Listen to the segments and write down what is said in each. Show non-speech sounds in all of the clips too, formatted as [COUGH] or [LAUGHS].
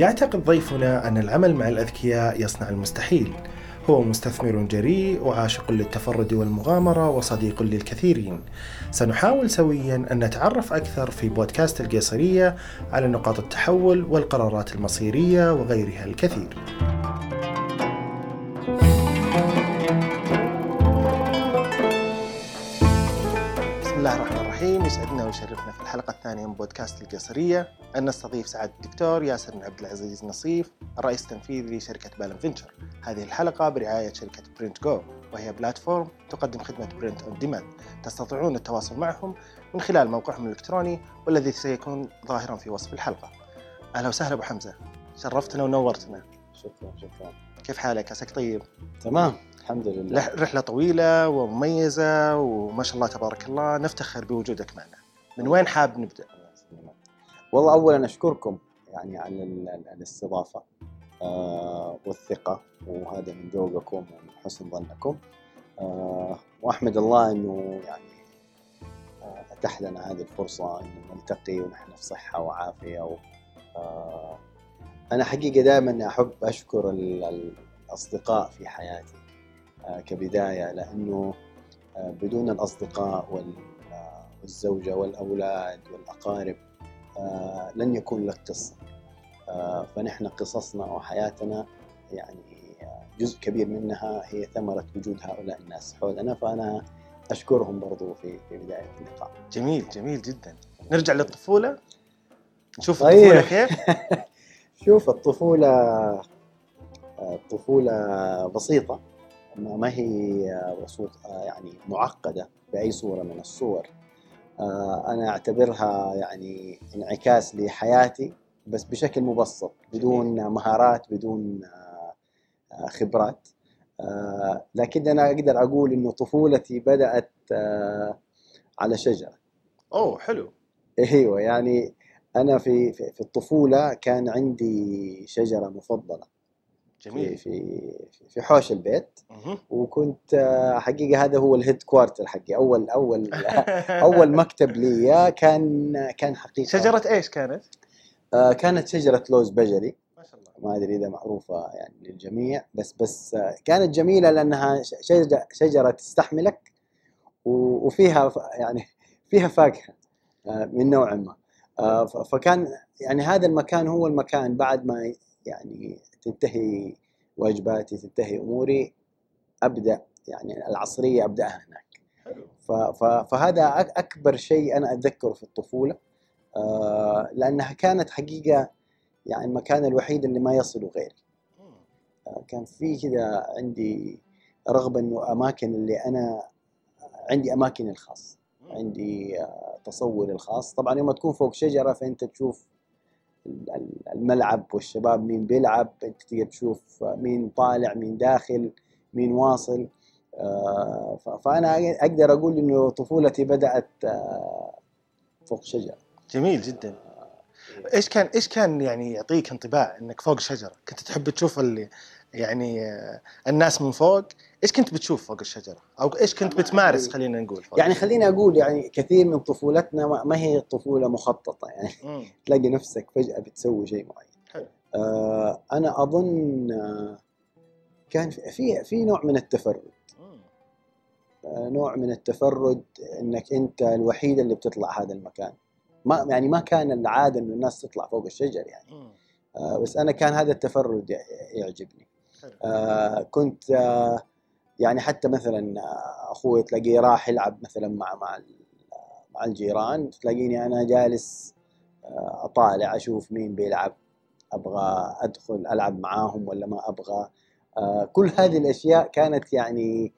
يعتقد ضيفنا أن العمل مع الأذكياء يصنع المستحيل. هو مستثمر جريء وعاشق للتفرد والمغامرة وصديق للكثيرين. سنحاول سويا أن نتعرف أكثر في بودكاست القيصرية على نقاط التحول والقرارات المصيرية وغيرها الكثير. الله الرحمن الرحيم. يسعدنا ويشرفنا في الحلقة الثانية من بودكاست القيصرية أن نستضيف سعادة الدكتور ياسر بن عبد العزيز نصيف الرئيس التنفيذي لشركة بالم فينشر. هذه الحلقة برعاية شركة Print Go وهي platform تقدم خدمة print on demand تستطيعون التواصل معهم من خلال موقعهم الإلكتروني والذي سيكون ظاهرا في وصف الحلقة. أهلا وسهلا أبو حمزة. شرفتنا ونورتنا. شكرا شكرا. كيف حالك؟ عساك طيب؟ تمام. الحمد لله. رح- رحلة طويلة ومميزة وما شاء الله تبارك الله. نفتخر بوجودك معنا. من وين حاب نبدأ؟ والله اولا أشكركم يعني على ال- ال- الاستضافة آه والثقة وهذا من ذوقكم ومن حسن ظنكم. آه وأحمد الله إنه يعني آه أتاح لنا هذه الفرصة إنه نلتقي ونحن في صحة وعافية و آه أنا حقيقة دائما أحب أشكر ال- الأصدقاء في حياتي. آه كبداية لأنه آه بدون الأصدقاء وال- آه، والزوجة والأولاد والأقارب آه، لن يكون لك قصة. فنحن قصصنا وحياتنا يعني جزء كبير منها هي ثمرة وجود هؤلاء الناس حولنا فأنا أشكرهم برضو في في بداية اللقاء. جميل جميل جدا. نرجع للطفولة. نشوف طيب. الطفولة كيف؟ [LAUGHS] شوف الطفولة الطفولة بسيطة. ما هي بسيط آه، يعني معقدة بأي صورة من الصور. آه، أنا أعتبرها يعني انعكاس لحياتي بس بشكل مبسط بدون مهارات بدون آه، خبرات. لكن أنا أقدر أقول إنه طفولتي بدأت على شجرة. أوه حلو. [LAUGHS] أيوه يعني أنا في في الطفولة كان عندي شجرة مفضلة. في جميل. في في حوش البيت. مهم. وكنت آه، حقيقة هذا هو ال headquarter حقي. اول اول [LAUGHS] أول مكتب لي كان كان حقيقة. شجرة إيش كانت؟ آه، كانت شجرة لوز بجلي. ما شاء الله. ما أدري إذا معروفة يعني للجميع بس بس آه، كانت جميلة لأنها شجره شجرة تستحملك وفيها يعني [LAUGHS] فيها فاكهة من نوع ما. فكان يعني هذا المكان هو المكان بعد ما يعني تنتهي واجباتي تنتهي أموري أبدأ يعني العصرية أبدأها هناك. فهذا أكبر شيء أنا أتذكره في الطفولة. آه، لأنها كانت حقيقة يعني المكان الوحيد اللي ما يصله غيري. آه، كان في كذا عندي رغبة إنه أماكن اللي أنا عندي أماكني الخاص. عندي آه، تصوري الخاص. طبعا يوم تكون فوق شجرة فأنت تشوف الملعب والشباب مين بيلعب انت تقدر تشوف مين طالع مين داخل مين واصل. آه، فأنا أقدر أقول إنه طفولتي بدأت آه، فوق شجرة. جميل جدا. إيش كان إيش كان يعني يعطيك انطباع إنك فوق شجرة؟ كنت تحب تشوف اللي يعني الناس من فوق، إيش كنت بتشوف فوق الشجرة؟ أو إيش كنت بتمارس خلينا نقول فوق يعني خليني أقول يعني كثير من طفولتنا ما هي طفولة مخططة يعني. [LAUGHS] تلاقي نفسك فجأة بتسوي شيء معين حلو. آه أنا أظن آه كان في- في نوع من التفرد. آه نوع من التفرد إنك أنت الوحيد اللي بتطلع هذا المكان ما يعني ما كان العادة إنه الناس تطلع فوق الشجر يعني. آه بس أنا كان هذا التفرد يع- يعجبني. آه كنت آه يعني حتى مثلا آه، أخوي تلاقيه راح يلعب مثلا مع مع مع الجيران تلاقيني أنا جالس أطالع أشوف مين بيلعب أبغى أدخل ألعب معاهم ولا ما أبغى. كل هذه الأشياء كانت يعني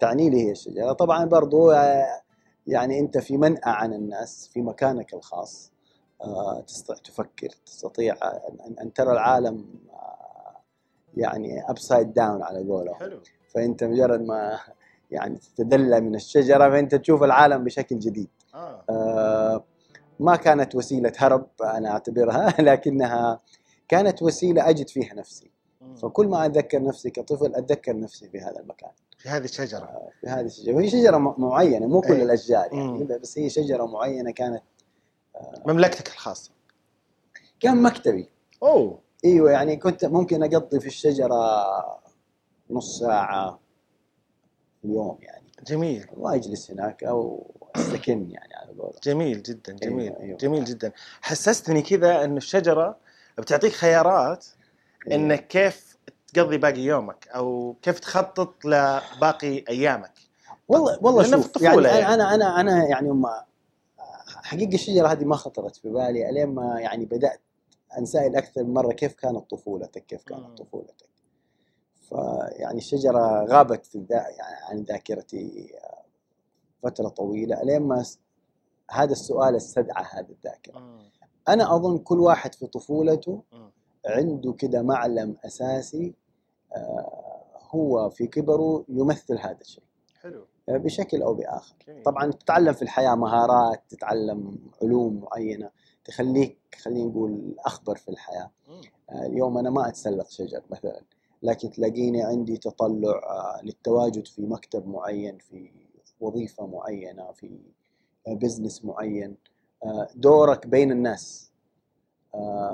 تعني لي هي الشجرة. طبعا برضو يعني أنت في منأى عن الناس في مكانك الخاص تستطيع تفكر تستطيع أن ترى العالم يعني upside down على قولهم. حلو. فأنت مجرد ما يعني تتدلى من الشجرة فأنت تشوف العالم بشكل جديد. آه. آه، ما كانت وسيلة هرب أنا أعتبرها [LAUGHS] لكنها كانت وسيلة أجد فيها نفسي. مم. فكل ما أتذكر نفسي كطفل أتذكر نفسي في هذا المكان. في هذه الشجرة. في هذه الشجرة. وهي شجرة معينة مو كل أي. الأشجار يعني مم. بس هي شجرة معينة كانت مملكتك الخاصة. كان مكتبي. أوه. إيوه يعني كنت ممكن أقضي في الشجرة نص ساعة في اليوم يعني. جميل. واجلس هناك أو أستكن يعني على قولهم جميل جدا جميل أيوة، أيوة. جميل جدا. حسستني كذا انه الشجرة بتعطيك خيارات انك كيف تقضي باقي يومك أو كيف تخطط لباقي أيامك. والله والله شوف يعني يعني. أنا أنا أنا يعني ما حقيقة الشجرة هذه ما خطرت في بالي إلين ما يعني بدأت انسائل أكثر من مرة كيف كانت طفولتك كيف. كانت طفولتك فيعني الشجرة غابت في الذا يعني عن ذاكرتي فترة طويلة الين ما هذا السؤال استدعى هذه الذاكرة. أنا أظن كل واحد في طفولته. عنده كده معلم أساسي آه، هو في كبره يمثل هذا الشيء حلو آه، بشكل أو بآخر. طبعا تتعلم في الحياة مهارات تتعلم علوم معينة تخليك خلينا نقول أخبر في الحياة. آه، اليوم أنا ما أتسلق شجر مثلا لكن تلاقيني عندي تطلع آه، للتواجد في مكتب معين في وظيفة معينة في بزنس معين. آه، دورك بين الناس.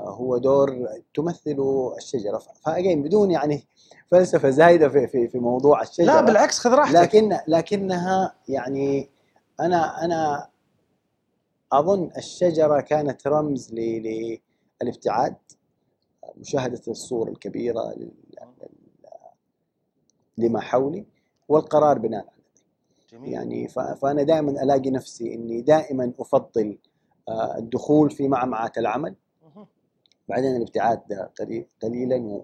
هو دور تمثله الشجرة. فاجين بدون يعني فلسفة زايدة في في في موضوع الشجرة. لا بالعكس خذ راحتك. لكن لكنها يعني أنا أنا أظن الشجرة كانت رمز ل- للابتعاد الكبيرة لل- لل- لما حولي والقرار بناء على جميل يعني ف- فأنا دائما ألاقي نفسي إني دائما أفضل آه، الدخول في معمعة العمل. بعدين الابتعاد قليل- قليلا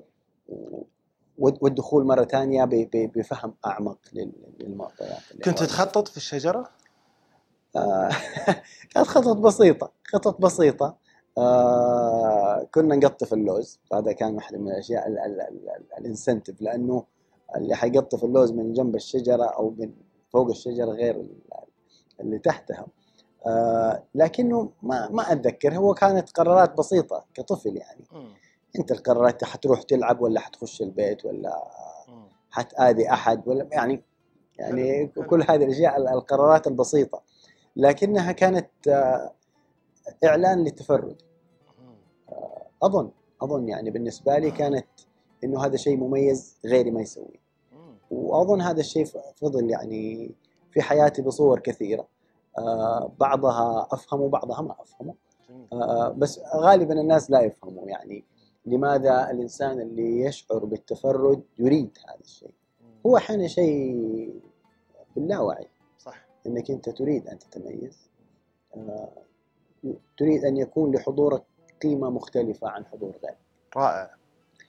والدخول مرة ثانية ب- ب- بفهم أعمق لل- للمعطيات كنت. تخطط في الشجرة؟ آه، [LAUGHS] كانت خطط بسيطة خطط بسيطة آه، كنا نقطف اللوز هذا كان واحدة من الأشياء ال- ال- ال- ال- الانسنتف لأنه اللي حيقطف اللوز من جنب الشجرة أو من فوق الشجرة غير ال- اللي تحتها آه، لكنه ما ما أتذكر هو كانت قرارات بسيطة كطفل يعني. أنت القرارات حتروح تلعب ولا حتخش البيت ولا. حتآذي أحد ولا يعني يعني. كل هذه الأشياء ال- القرارات البسيطة لكنها كانت آه، إعلان للتفرد مم. أظن أظن يعني بالنسبة لي كانت إنه هذا شيء مميز غيري ما يسويه مم. وأظن هذا الشيء فضل يعني في حياتي بصور كثيرة آه، بعضها أفهمه وبعضها ما آه، بس غالبا الناس لا يفهموا يعني لماذا الإنسان اللي يشعر بالتفرد يريد هذا الشيء. هو أحيانا شيء باللاوعي صح إنك أنت تريد أن تتميز. آه، تريد أن يكون لحضورك قيمة مختلفة عن حضور غيرك. رائع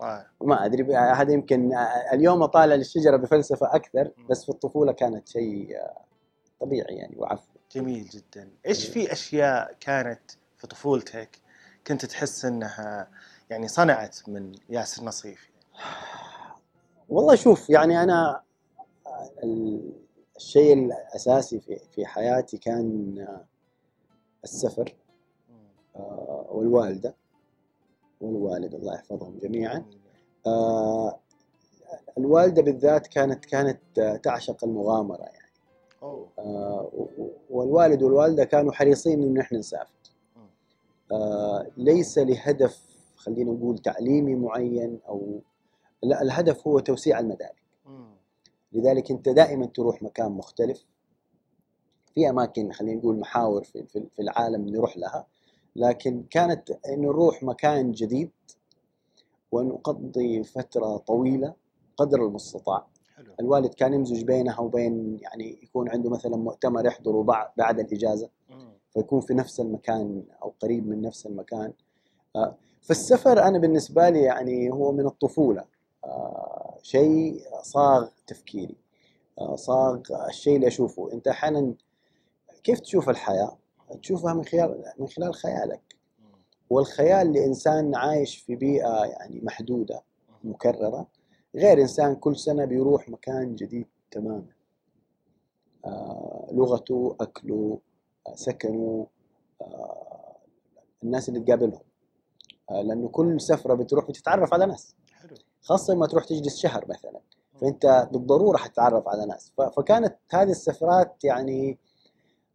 رائع. ما أدري هذا يمكن آه، اليوم اطالع للشجره بفلسفة أكثر بس في الطفولة كانت شيء آه، طبيعي يعني وعفوي جميل جدا. إيش في أشياء كانت في طفولتك كنت تحس إنها يعني صنعت من ياسر نصيف؟ والله شوف يعني أنا ال- الشيء الأساسي في في حياتي كان آه، السفر. آه، والوالدة والوالد الله يحفظهم جميعا. آه، الوالدة بالذات كانت كانت تعشق المغامرة يعني والوالد والوالدة كانوا حريصين إنه إحنا نسافر ليس لهدف خلينا نقول تعليمي معين أو لا الهدف هو توسيع المدارك. لذلك أنت دائما تروح مكان مختلف. في أماكن خلينا نقول محاور في في في العالم نروح لها. لكن كانت إنه نروح مكان جديد ونقضي فترة طويلة قدر المستطاع. حلو. الوالد كان يمزج بينها وبين يعني يكون عنده مثلا مؤتمر يحضره بعد بعد الإجازة. مم. فيكون في نفس المكان أو قريب من نفس المكان. آه، فالسفر أنا بالنسبة لي يعني هو من الطفولة. آه، شيء صاغ تفكيري. آه، صاغ الشيء اللي أشوفه. أنت أحيانا كيف تشوف الحياة؟ تشوفها من خلال من خلال خيالك. والخيال لانسان عايش في بيئة يعني محدودة مكررة غير إنسان كل سنة بيروح مكان جديد تماما. آه، لغته أكله آه، سكنه الناس اللي تقابلهم. لأنه كل سفرة بتروح بتتعرف على ناس. خاصة لما تروح تجلس شهر مثلا. فأنت بالضرورة حتتعرف على ناس. فكانت هذه السفرات يعني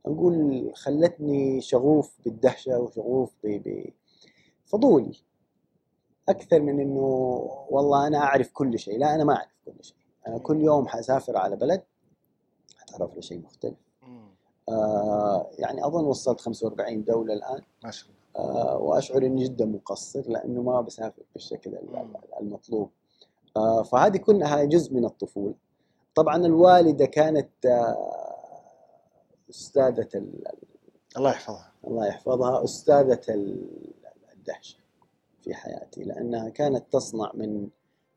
نقول خلتني شغوف بالدهشة وشغوف ب- بفضولي أكثر من إنه والله أنا أعرف كل شيء. لا أنا ما أعرف كل شيء. أنا كل يوم حسافر على بلد حتعرف على شيء مختلف. آه يعني أظن وصلت 45 دولة الآن. ما شاء الله. آه، وأشعر إني جدا مقصر لأنه ما بسافر بالشكل. المطلوب. فهذه كلها جزء من الطفولة. طبعا الوالدة كانت آه، أستاذة ال- الله يحفظها. الله يحفظها أستاذة ال- الدهشة في حياتي لأنها كانت تصنع من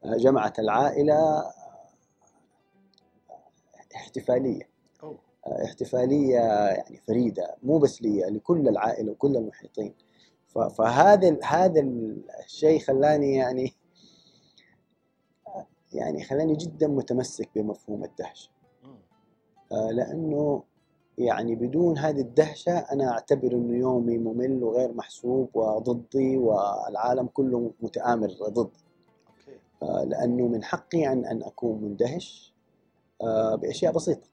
آه، جمعة العائلة آه، احتفالية. أوه. احتفالية يعني فريدة مو بس لي لكل العائلة وكل المحيطين. فهذا هذا الشيء خلاني يعني يعني خلاني جدا متمسك بمفهوم الدهشة. لأنه يعني بدون هذه الدهشة أنا أعتبر إنه يومي ممل وغير محسوب وضدي والعالم كله متآمر ضدي. لأنه من حقي ان أن أكون مندهش آه، بأشياء بسيطة.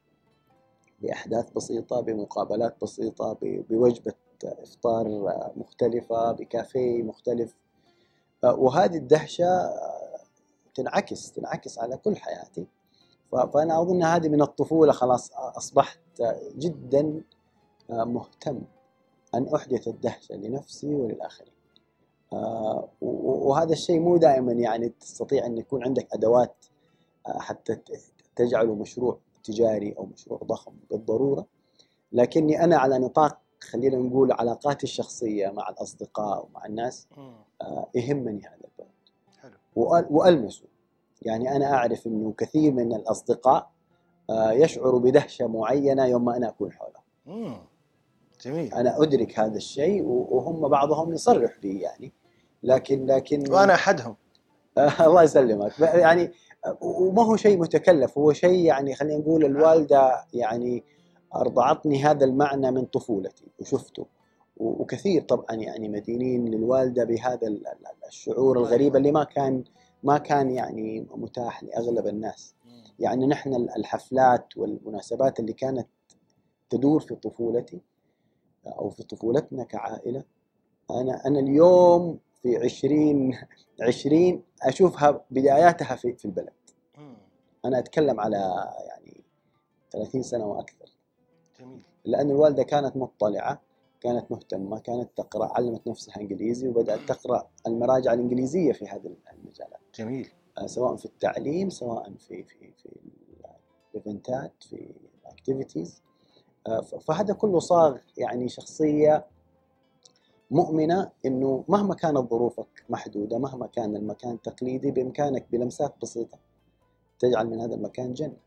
بأحداث بسيطة بمقابلات بسيطة بوجبة إفطار مختلفة بكافيه مختلف. آه، وهذه الدهشة آه، تنعكس تنعكس على كل حياتي. ف- فأنا أظن هذه من الطفولة خلاص أصبحت آه، جدا آه، مهتم أن أحدث الدهشه لنفسي وللآخرين. آه، وهذا الشيء مو دائما يعني تستطيع أن يكون عندك أدوات آه، حتى تجعله مشروع تجاري أو مشروع ضخم بالضرورة. لكني أنا على نطاق خلينا نقول علاقاتي الشخصية مع الأصدقاء ومع الناس يهمني هذا. البعد حلو وأل- والمسه يعني أنا أعرف إنه كثير من الأصدقاء آه، يشعروا بدهشة معينة يوم ما أنا أكون حولهم. مم. جميل. أنا أدرك هذا الشيء وهم بعضهم يصرح لي يعني. لكن لكن وأنا أحدهم. آه، [LAUGHS] الله يسلمك. يعني وما هو شيء متكلف. هو شيء يعني خلينا نقول الوالدة يعني أرضعتني هذا المعنى من طفولتي وشفته. وكثير طبعا يعني مدينين للوالدة بهذا ال- ال- الشعور الغريب اللي ما كان ما كان يعني متاح لأغلب الناس. يعني نحن الحفلات والمناسبات اللي كانت تدور في طفولتي أو في طفولتنا كعائلة أنا أنا اليوم في 20 20 أشوفها بداياتها في في البلد. أنا أتكلم على يعني 30 سنة وأكثر. جميل. لأن الوالدة كانت مطلعة كانت مهتمة كانت تقرأ علمت نفسها إنجليزي وبدأت تقرأ المراجع الإنجليزية في هذه المجالات. جميل. آه، سواء في التعليم سواء في في في ال event ات في ال activities فهذا كله صاغ يعني شخصية مؤمنة إنه مهما كانت ظروفك محدودة مهما كان المكان تقليدي بإمكانك بلمسات بسيطة تجعل من هذا المكان جنة.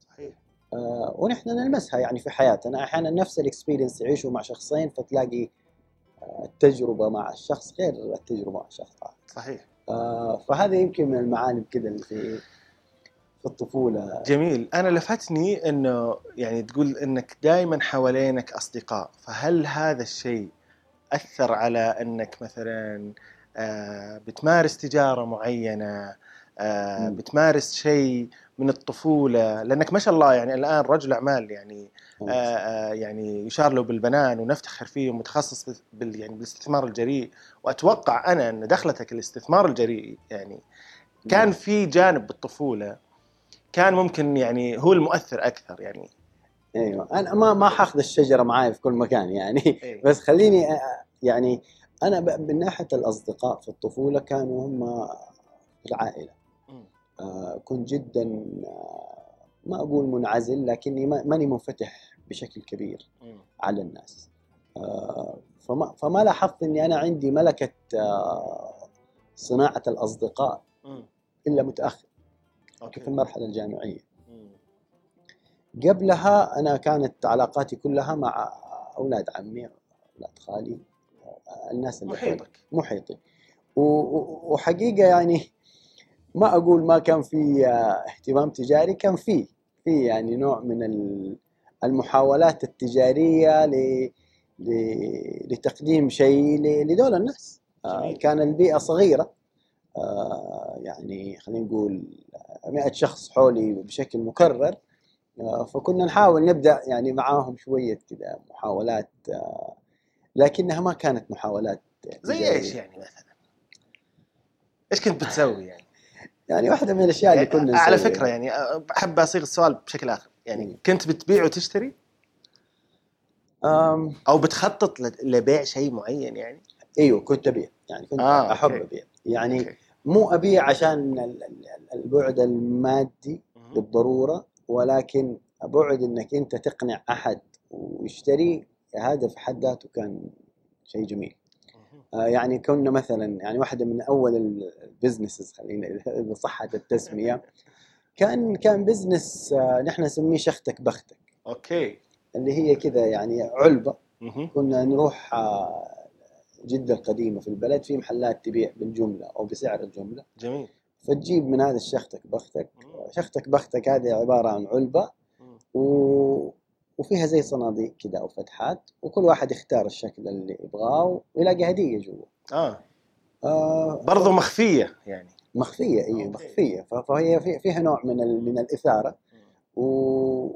صحيح. آه، ونحن نلمسها يعني في حياتنا. أحيانا نفس الاكسبيرينس تعيشه مع شخصين فتلاقي آه، التجربة مع الشخص غير التجربة مع شخص اخر صحيح. آه، فهذا يمكن من المعاني كذا اللي في في الطفولة. جميل. أنا لفتني إنه يعني تقول إنك دائما حوالينك أصدقاء. فهل هذا الشيء أثر على إنك مثلا آه، بتمارس تجارة معينة؟ آه،. بتمارس شيء من الطفولة لأنك ما شاء الله يعني الآن رجل أعمال يعني آه، آه، يعني يشار له بالبنان ونفتخر فيه ومتخصص بال يعني بالاستثمار الجريء. وأتوقع أنا إن دخلتك الاستثمار الجريء يعني كان في جانب بالطفولة كان ممكن يعني هو المؤثر أكثر يعني. أيوه. أنا ما ما حاخذ الشجرة معاي في كل مكان يعني. إيه. بس خليني آه، يعني أنا من ناحية الأصدقاء في الطفولة كانوا هم العائلة. كنت جدا آه، ما أقول منعزل لكني ما- ماني منفتح بشكل كبير. على الناس آه، فما فما لاحظت إني أنا عندي ملكة آه، صناعة الأصدقاء. إلا متأخر أوكي في المرحلة الجامعية. قبلها أنا كانت علاقاتي كلها مع أولاد عمي أولاد خالي آه، الناس اللي. محيطك محيطي وحقيقة يعني ما أقول ما كان في آه، اهتمام تجاري كان في في يعني نوع من ال- المحاولات التجارية ل لتقديم شيء لدول الناس آه،. كان البيئة صغيرة آه، يعني خلينا نقول 100 شخص حولي بشكل مكرر فكنا نحاول نبدأ يعني معاهم شوية كذا محاولات لكنها ما كانت محاولات زي. إيش يعني مثلا؟ إيش كنت بتسوي يعني؟ يعني واحدة من الأشياء اللي يعني كنا على. فكرة يعني أحب أصيغ السؤال بشكل آخر يعني. كنت بتبيع وتشتري آم، أو بتخطط لبيع شيء معين يعني؟ أيوه كنت أبيع يعني كنت آه، أحب okay. أبيع يعني okay. مو أبيع عشان ال- ال- البعد المادي. بالضرورة ولكن بعد إنك أنت تقنع أحد ويشتري هذا في حد ذاته كان شيء جميل يعني كنا مثلا يعني واحدة من أول ال businesses خلينا إذا صحت التسمية. كان كان business آه، نحن نسميه شختك بختك. okay. اللي هي كذا يعني علبة. كنا نروح آه، جدة القديمة في البلد في محلات تبيع بالجملة أو بسعر الجملة. جميل. فتجيب من هذا الشختك بختك. شختك بختك هذه عبارة عن علبة. مم. و... وفيها زي صناديق كذا أو فتحات وكل واحد يختار الشكل اللي يبغاه ويلاقي هدية جوا. آه. آه برضو مخفية يعني. okay. مخفية. ف- فهي في- فيها نوع من. من الإثارة. و...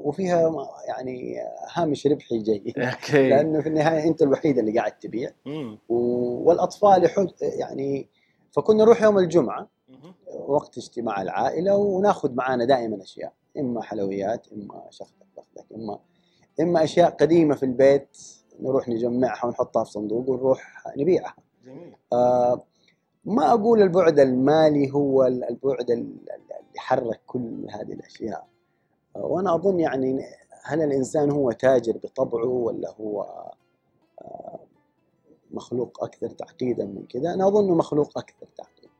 وفيها يعني هامش ربحي جيد okay. لأنه في النهاية أنت الوحيد اللي قاعد تبيع. والأطفال يحد يعني فكنا نروح يوم الجمعة. وقت اجتماع العائلة وناخذ معانا دائما أشياء. إما حلويات إما بختك إما إما أشياء قديمة في البيت نروح نجمعها ونحطها في صندوق ونروح نبيعها. جميل. آه ما أقول البعد المالي هو ال- البعد ال- اللي حرك كل هذه الأشياء. آه وأنا أظن يعني هل الإنسان هو تاجر بطبعه ولا هو آه مخلوق أكثر تعقيدا من كذا؟ أنا اظنه مخلوق أكثر تعقيدا.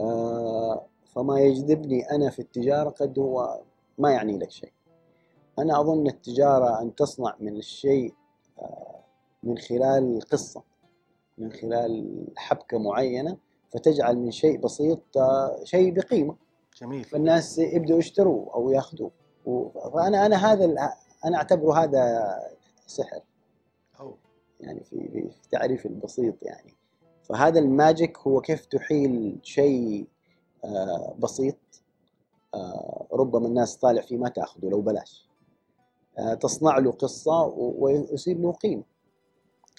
آه، فما يجذبني أنا في التجارة قد هو ما يعني لك شيء. أنا أظن التجارة أن تصنع من الشيء آه، من خلال قصة من خلال حبكة معينة فتجعل من شيء بسيط آه، شيء بقيمة. جميل. فالناس يبدأوا يشتروه أو ياخذوه فأنا أنا هذا أنا أعتبره هذا سحر. أو. يعني في تعريف البسيط يعني. فهذا الماجيك هو كيف تحيل شيء آه، بسيط ربما الناس طالع فيه ما تأخذه لو بلاش. تصنع له قصة ويصير له قيمة.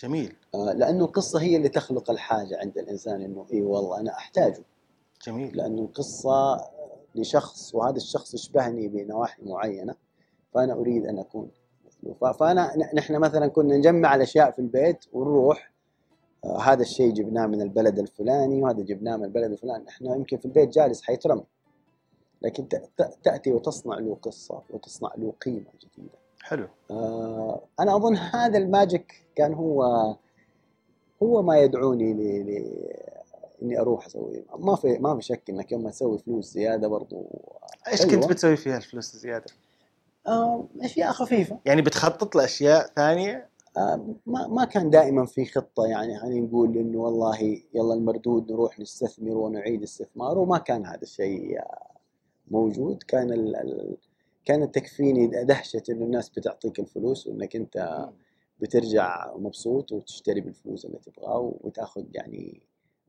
جميل. آه، لأنه القصة هي اللي تخلق الحاجة عند الإنسان إنه إي والله أنا أحتاجه. جميل. لأنه القصة لشخص وهذا الشخص يشبهني بنواحي معينة فأنا أريد أن أكون مثله. فأنا نحن مثلا كنا نجمع الأشياء في البيت ونروح آه، هذا الشيء جبناه من البلد الفلاني وهذا جبناه من البلد الفلاني. إحنا يمكن في البيت جالس حيترمي. لكن تأتي وتصنع له قصة وتصنع له قيمة جديدة. حلو آه، أنا أظن هذا الماجيك كان هو هو ما يدعوني ل... ل... إني أروح أسوي ما في ما في شك إنك يوم ما تسوي فلوس زيادة برضو إيش حلوة. كنت بتسوي فيها الفلوس الزيادة؟ آه، أشياء خفيفة يعني بتخطط لأشياء ثانية؟ آه، ما ما كان دائما في خطة يعني خلينا نقول إنه والله يلا المردود نروح نستثمر ونعيد استثماره وما كان هذا الشيء موجود كان ال... ال... كانت تكفيني دهشة إنه الناس بتعطيك الفلوس وإنك أنت بترجع مبسوط وتشتري بالفلوس اللي تبغاه وتاخذ يعني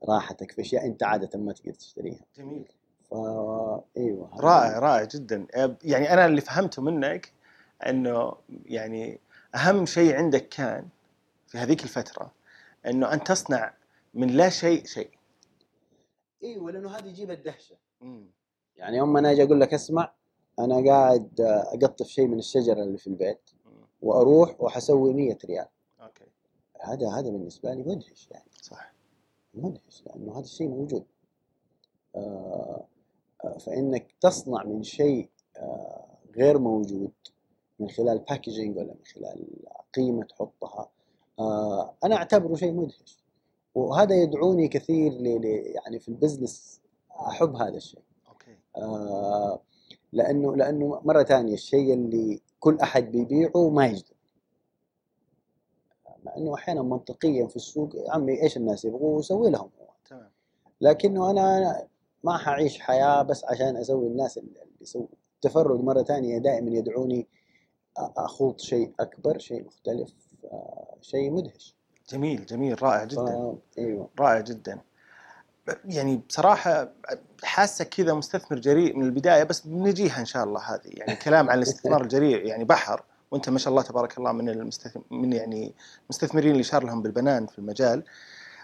راحتك في أشياء أنت عادة ما تقدر تشتريها. جميل. فا إيوه رائع رائع جدا. يعني أنا اللي فهمته منك إنه يعني أهم شيء عندك كان في هذيك الفترة إنه أن تصنع من لا شيء شيء. إيوه لأنه هذا يجيب الدهشة. مم. يعني يوم أنا أجي أقول لك اسمع أنا قاعد أقطف شيء من الشجرة اللي في البيت. وأروح وحسوي 100 ريال. okay. هذا هذا بالنسبة لي مدهش يعني. صح. مدهش لأنه هذا الشيء موجود. آه، آه، فإنك تصنع من شيء آه، غير موجود من خلال packaging ولا من خلال قيمة تحطها آه، أنا أعتبره شيء مدهش. وهذا يدعوني كثير ل- يعني في ال business أحب هذا الشيء. okay. آه، لأنه لأنه مرة ثانية الشيء اللي كل أحد بيبيعه ما يجذب مع إنه أحيانا منطقيا في السوق يا عمي إيش الناس يبغوا وسوي لهم. تمام. لكنه أنا ما حعيش حياة بس عشان أسوي الناس اللي يسووا. التفرد مرة ثانية دائما يدعوني أخوض شيء أكبر شيء مختلف آه، شيء مدهش. جميل جميل رائع جدا. ف- أيوه. رائع جدا. يعني بصراحة حاسة كذا مستثمر جريء من البداية بس بنجيها إن شاء الله هذه. يعني كلام عن الاستثمار [LAUGHS] الجريء يعني بحر. وأنت ما شاء الله تبارك الله من المستثمر من يعني المستثمرين اللي يشار لهم بالبنان في المجال.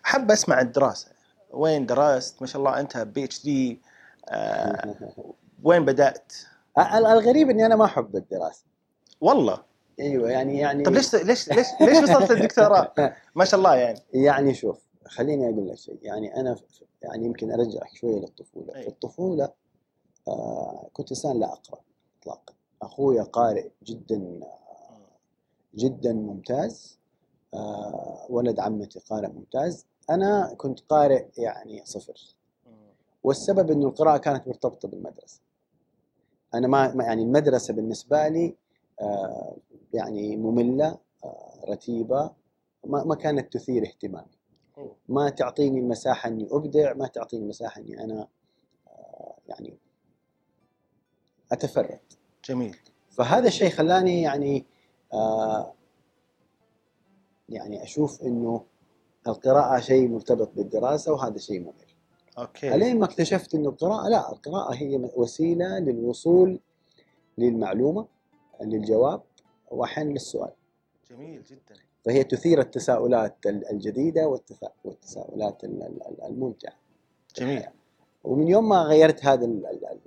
أحب أسمع الدراسة. وين درست؟ ما شاء الله أنت PhD وين بدأت؟ ال- الغريب إني أنا ما أحب الدراسة. والله. أيوه يعني يعني طيب ليش ليش ليش ليش وصلت الدكتوراه [LAUGHS] ما شاء الله يعني. يعني شوف خليني أقول لك شيء. يعني أنا يعني يمكن أرجعك شوية للطفولة. أي. في الطفوله آه كنت إنسان لا أقرأ اطلاقا. اخويا قارئ جدا جدا ممتاز. آه ولد عمتي قارئ ممتاز. أنا كنت قارئ يعني صفر. والسبب إنه القراءة كانت مرتبطة بالمدرسة. أنا ما يعني المدرسة بالنسبة لي آه يعني مملة آه رتيبة ما ما كانت تثير اهتمامي. ما تعطيني المساحه إني أبدع ما تعطيني مساحة إني أنا آه يعني أتفرد. جميل. فهذا الشيء خلاني يعني آه يعني أشوف إنه القراءة شيء مرتبط بالدراسة وهذا شيء ممل أوكي. الين ما اكتشفت إنه القراءة لا القراءة هي وسيلة للوصول للمعلومة للجواب واحيانا للسؤال. جميل جدا. فهي تثير التساؤلات ال- الجديدة والتفا- والتساؤلات ال- ال- الممتعة. جميل. ومن يوم ما غيرت هذا ال- ال- ال-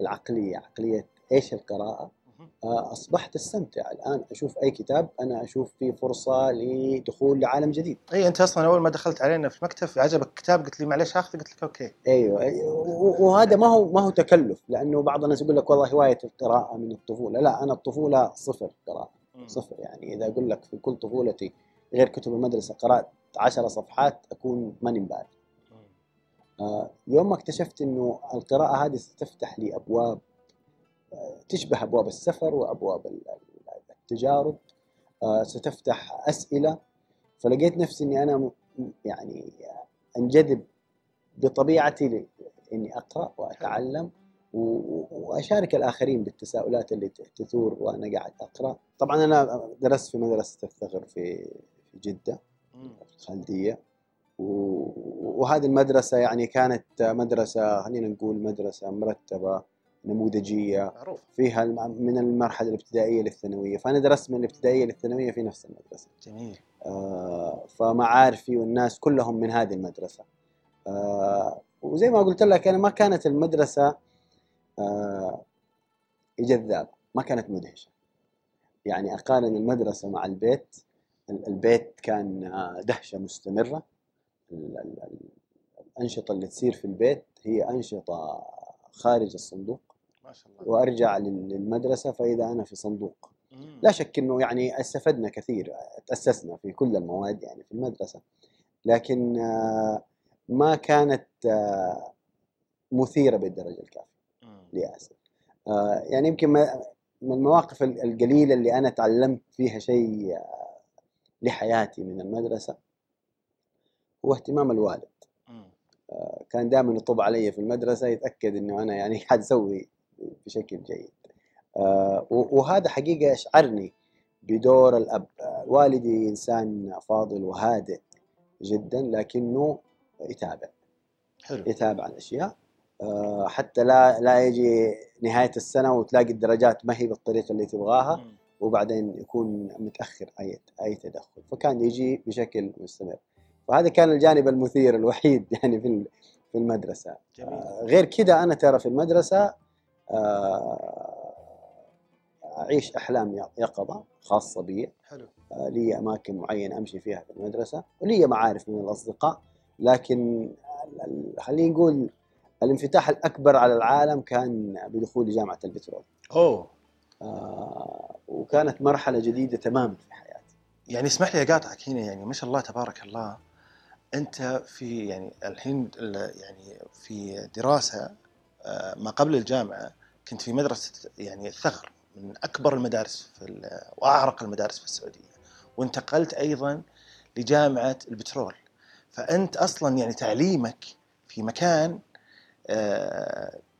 العقلية عقلية إيش القراءة؟ مهم. آه، أصبحت أستمتع. الآن أشوف أي كتاب أنا أشوف فيه فرصة لدخول لعالم جديد. إي أنت أصلا أول ما دخلت علينا في المكتب عجبك كتاب قلت لي معلش آخذه؟ قلت لك أوكي. أيوه أيوة. وهذا ما هو ما هو تكلف لأنه بعض الناس يقول لك والله هواية القراءة من الطفولة. لا أنا الطفولة صفر قراءة. صفر. يعني إذا أقول لك في كل طفولتي غير كتب المدرسة قرأت عشر صفحات أكون ماني مبالغ آه، يوم ما اكتشفت إنه القراءة هذه ستفتح لي أبواب آه، تشبه أبواب السفر وأبواب ال- ال- التجارب آه، ستفتح أسئلة. فلقيت نفسي إني أنا يعني أنجذب بطبيعتي اني أقرأ وأتعلم. وأشارك الآخرين بالتساؤلات اللي تثور وأنا قاعد أقرأ. طبعا أنا درست في مدرسة الثغر في في جدة. الخالديه و- وهذه المدرسة يعني كانت مدرسة خلينا نقول مدرسة مرتبة نموذجية. معروف. فيها من المرحلة الابتدائية للثانوية. فأنا درست من الابتدائية للثانوية في نفس المدرسة. جميل. آه، فمعارفي والناس كلهم من هذه المدرسة. آه، وزي ما قلت لك أنا ما كانت المدرسة آه، جذابة ما كانت مدهشة. يعني أقارن المدرسة مع البيت ال- البيت كان آه، دهشة مستمرة. ال- ال- ال- الأنشطة اللي تصير في البيت هي أنشطة خارج الصندوق. ما شاء الله. وأرجع لل- للمدرسة فإذا أنا في صندوق. لا شك إنه يعني استفدنا كثير تأسسنا في كل المواد يعني في المدرسة. لكن آه، ما كانت آه، مثيرة بالدرجة لاسف آه، يعني يمكن من المواقف ال- القليلة اللي أنا تعلمت فيها شيء آه، لحياتي من المدرسة هو اهتمام الوالد. مم. كان دائما يطب علي في المدرسة يتأكد إنه أنا يعني [LAUGHS] قاعد أسوي بشكل جيد. آه، وهذا حقيقة اشعرني بدور الأب. آه، والدي إنسان فاضل وهادئ جدا لكنه يتابع. حلو. يتابع الأشياء. آه، حتى لا لا يجي نهاية السنة وتلاقي الدرجات ما هي بالطريقة اللي تبغاها. وبعدين يكون متأخر أي أي تدخل. فكان يجي بشكل مستمر. فهذا كان الجانب المثير الوحيد [LAUGHS] يعني في في المدرسة. جميل. آه، غير كده أنا ترى في المدرسة آه، أعيش أحلام يق- يقظة خاصة بي. حلو. آه، لي أماكن معينة أمشي فيها في المدرسة ولي معارف من الأصدقاء. لكن خلينا نقول الانفتاح الأكبر على العالم كان بدخولي جامعة البترول. أوه. آه، وكانت مرحلة جديدة تماما في حياتي. يعني اسمح لي أقاطعك هنا يعني ما شاء الله تبارك الله أنت في يعني الحين ال- يعني في دراسة آه، ما قبل الجامعة كنت في مدرسة يعني الثغر من أكبر المدارس في وأعرق المدارس في السعودية. وانتقلت أيضا لجامعة البترول. فأنت أصلا يعني تعليمك في مكان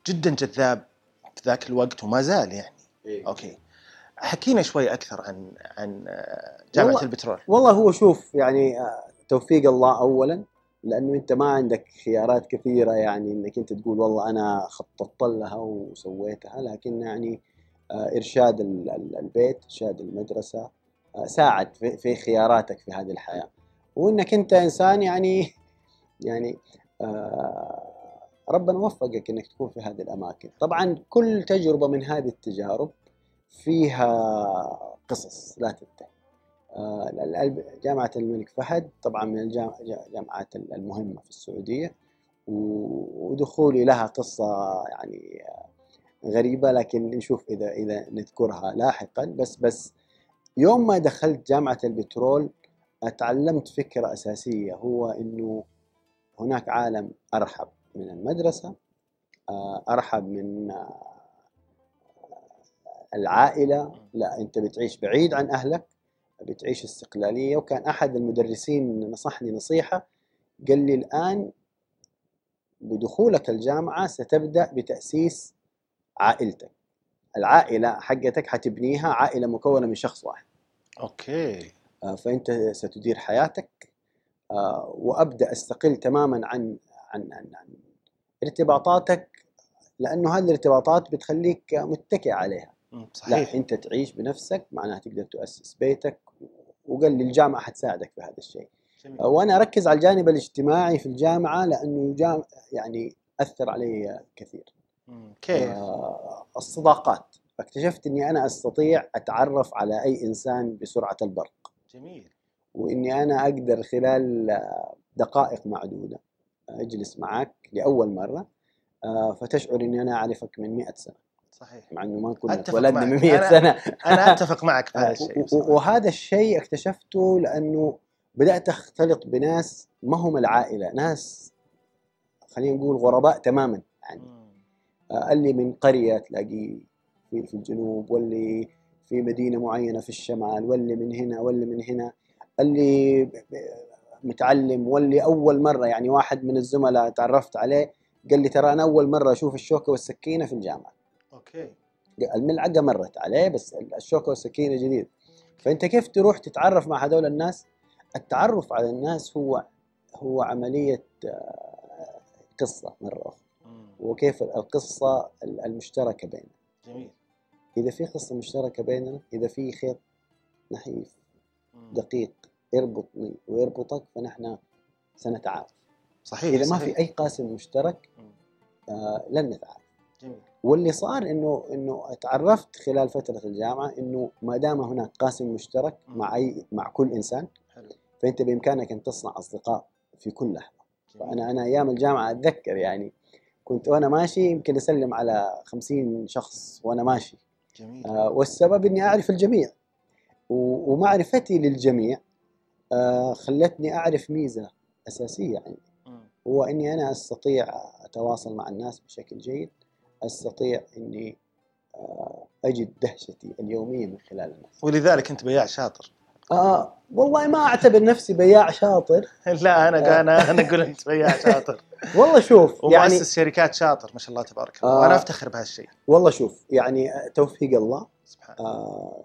جدا جذاب في ذاك الوقت وما زال يعني. أوكي. حكينا شوي أكثر عن عن آه، جامعة والله- البترول. والله هو شوف يعني آه، توفيق الله اولا لأنه أنت ما عندك خيارات كثيرة يعني إنك أنت تقول والله أنا خططت لها وسويتها لكن يعني آه، إرشاد ال- ال- البيت إرشاد المدرسة آه، ساعد في في خياراتك في هذه الحياة. وإنك أنت إنسان يعني يعني آه، ربنا وفقك إنك تكون في هذه الأماكن. طبعا كل تجربة من هذه التجارب فيها قصص لا تنتهي. آه، جامعة الملك فهد طبعا من الجام- الجامعات المهمة في السعودية ودخولي لها قصة يعني غريبة لكن نشوف إذا إذا نذكرها لاحقا. بس بس يوم ما دخلت جامعة البترول تعلمت فكرة أساسية هو إنه هناك عالم أرحب. من المدرسة آه، أرحب من آه، العائلة. لا أنت بتعيش بعيد عن أهلك بتعيش استقلالية. وكان أحد المدرسين نصحني نصيحة قال لي الآن بدخولك الجامعة ستبدأ بتأسيس عائلتك. العائلة حقتك حتبنيها عائلة مكونة من شخص واحد. أوكي. آه، فأنت ستدير حياتك. وأبدأ أستقل تماما عن عن عن, عن ارتباطاتك لأنه هذه الارتباطات بتخليك متكئ عليها. مم، لا صحيح أنت تعيش بنفسك معناها تقدر تؤسس بيتك وقال لي الجامعة حتساعدك في هذا الشيء. جميل. وأنا أركز على الجانب الاجتماعي في الجامعة لأنه جام يعني أثر علي كثير. كيف؟ آه الصداقات. اكتشفت إني أنا أستطيع أتعرف على أي إنسان بسرعة البرق. جميل. وإني أنا أقدر خلال آه، دقائق معدودة أجلس معك لأول مرة آه، فتشعر إني أنا أعرفك من 100 سنة. صحيح. مع إنه ما كنا ولدنا. من 100 أنا- سنة. أنا أتفق معك في [LAUGHS] هذا آه، الشيء و- بصراحة. وهذا الشيء اكتشفته لأنه بدأت أختلط بناس ما هم العائلة ناس خلينا نقول غرباء تماما يعني آه، اللي من قرية تلاقيه في في الجنوب واللي في مدينة معينة في الشمال واللي من هنا واللي من هنا. اللي متعلم واللي أول مرة يعني واحد من الزملاء تعرفت عليه قال لي ترى أنا أول مرة أشوف الشوكة والسكينة في الجامعة. أوكي. الملعقه مرت عليه بس الشوكة والسكينة جديد. فأنت كيف تروح تتعرف مع هذول الناس؟ التعرف على الناس هو هو عملية آه، قصة مرة أخرى. وكيف القصة المشتركة بيننا. جميل. إذا في قصة مشتركة بيننا إذا في خيط نحيف دقيق يربطني ويربطك فنحن سنتعارف. صحيح إذا ما صحيح. في أي قاسم مشترك آه لن نتعارف. جميل. واللي صار إنه إنه تعرفت خلال فترة الجامعة إنه ما دام هناك قاسم مشترك مع أي مع كل إنسان حلو. فأنت بإمكانك أن تصنع أصدقاء في كل لحظة. جميل. فأنا أنا أيام الجامعة أتذكر يعني كنت وأنا ماشي يمكن أسلم على خمسين شخص وأنا ماشي. جميل. آه والسبب إني أعرف الجميع ومعرفتي للجميع خلتني أعرف ميزة أساسية عندي. هو إني أنا أستطيع أتواصل مع الناس بشكل جيد أستطيع إني آه، أجد دهشتي اليومية من خلال الناس. ولذلك أنت بياع شاطر. آه والله ما أعتبر نفسي بياع شاطر. [LAUGHS] لا أنا أنا أنا أقول أنت بياع [LAUGHS] شاطر. والله شوف يعني ومؤسس شركات شاطر ما شاء الله تبارك الله. آه. وأنا أفتخر بهالشيء والله شوف يعني آه، توفيق الله. سبحان آه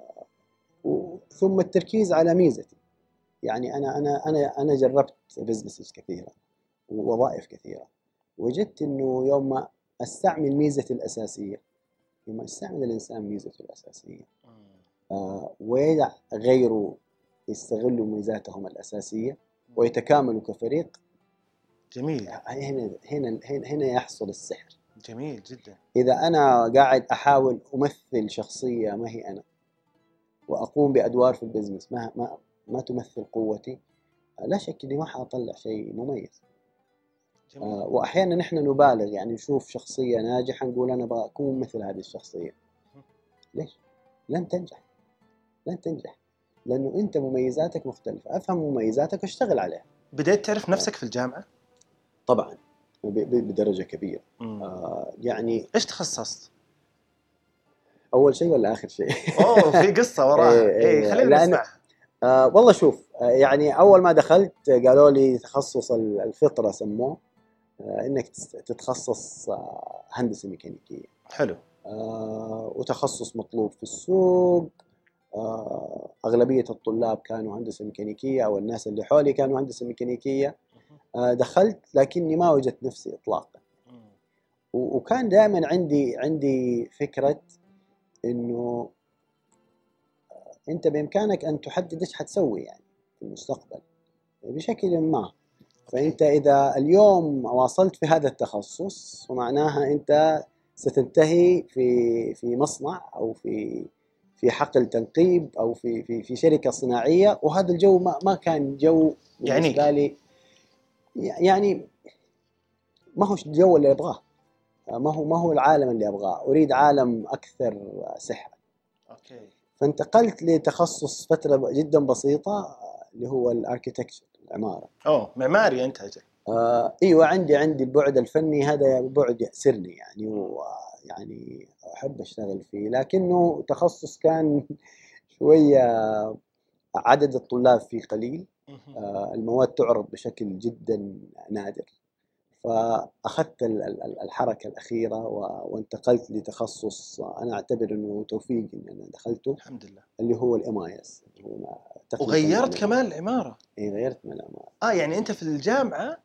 ثم التركيز على ميزتي. يعني أنا أنا أنا أنا جربت بزنسز كثيرة ووظائف كثيرة. وجدت إنه يوم ما أستعمل ميزتي الأساسية يوم ما يستعمل الإنسان ميزته الأساسية آه ويدع غيره يستغلوا ميزاتهم الأساسية ويتكاملوا كفريق جميل. هنا هنا هنا, هنا يحصل السحر. جميل جدا. إذا أنا قاعد أحاول أمثل شخصية ما هي أنا وأقوم بأدوار في البزنس ما ما ما تمثل قوتي لا شك إني ما حأطلع شيء مميز. جميل. آه، واحيانا نحن نبالغ يعني نشوف شخصية ناجحة نقول أنا بكون مثل هذه الشخصية. ليش؟ لن تنجح. لن تنجح. لأنه أنت مميزاتك مختلفة. أفهم مميزاتك وأشتغل عليها. بديت تعرف نفسك في الجامعة؟ طبعا. بدرجة كبيرة. مم. آه، يعني إيش تخصصت؟ أول شيء ولا آخر شيء؟ أوه في قصة وراها. [LAUGHS] إيه، إيه، إيه خلينا نسمعها. آه والله شوف آه يعني أول ما دخلت قالوا لي تخصص ال- الفطرة سموه آه إنك تتخصص آه هندسة ميكانيكية. حلو. آه وتخصص مطلوب في السوق آه أغلبية الطلاب كانوا هندسة ميكانيكية أو الناس اللي حولي كانوا هندسة ميكانيكية. آه، دخلت لكني ما وجدت نفسي اطلاقا. وكان دائما عندي عندي فكرة إنه أنت بإمكانك أن تحدد إيش حتسوي يعني في المستقبل بشكل ما. فأنت إذا اليوم واصلت في هذا التخصص فمعناها أنت ستنتهي في في مصنع أو في في حقل تنقيب أو في في في شركة صناعية وهذا الجو ما ما كان جو يعنيك. لي. يعني ما هو الجو اللي أبغاه. ما هو ما هو العالم اللي أبغاه. أريد عالم أكثر صحه okay. فانتقلت لتخصص فترة جدا بسيطة اللي هو ال architecture العمارة. أوه معماري أنت أجل آه إيوه عندي عندي البعد الفني هذا بعد يأسرني يعني ويعني أحب أشتغل فيه. لكنه تخصص كان شوية عدد الطلاب فيه قليل. آه المواد تعرض بشكل جدا نادر. فأخذت ال- ال- الحركة الأخيرة و- وانتقلت لتخصص أنا أعتبر إنه توفيق إني أنا دخلته الحمد لله. اللي هو ال MIS وغيرت كمان العمارة اي غيرت من العمارة آه يعني أنت في الجامعة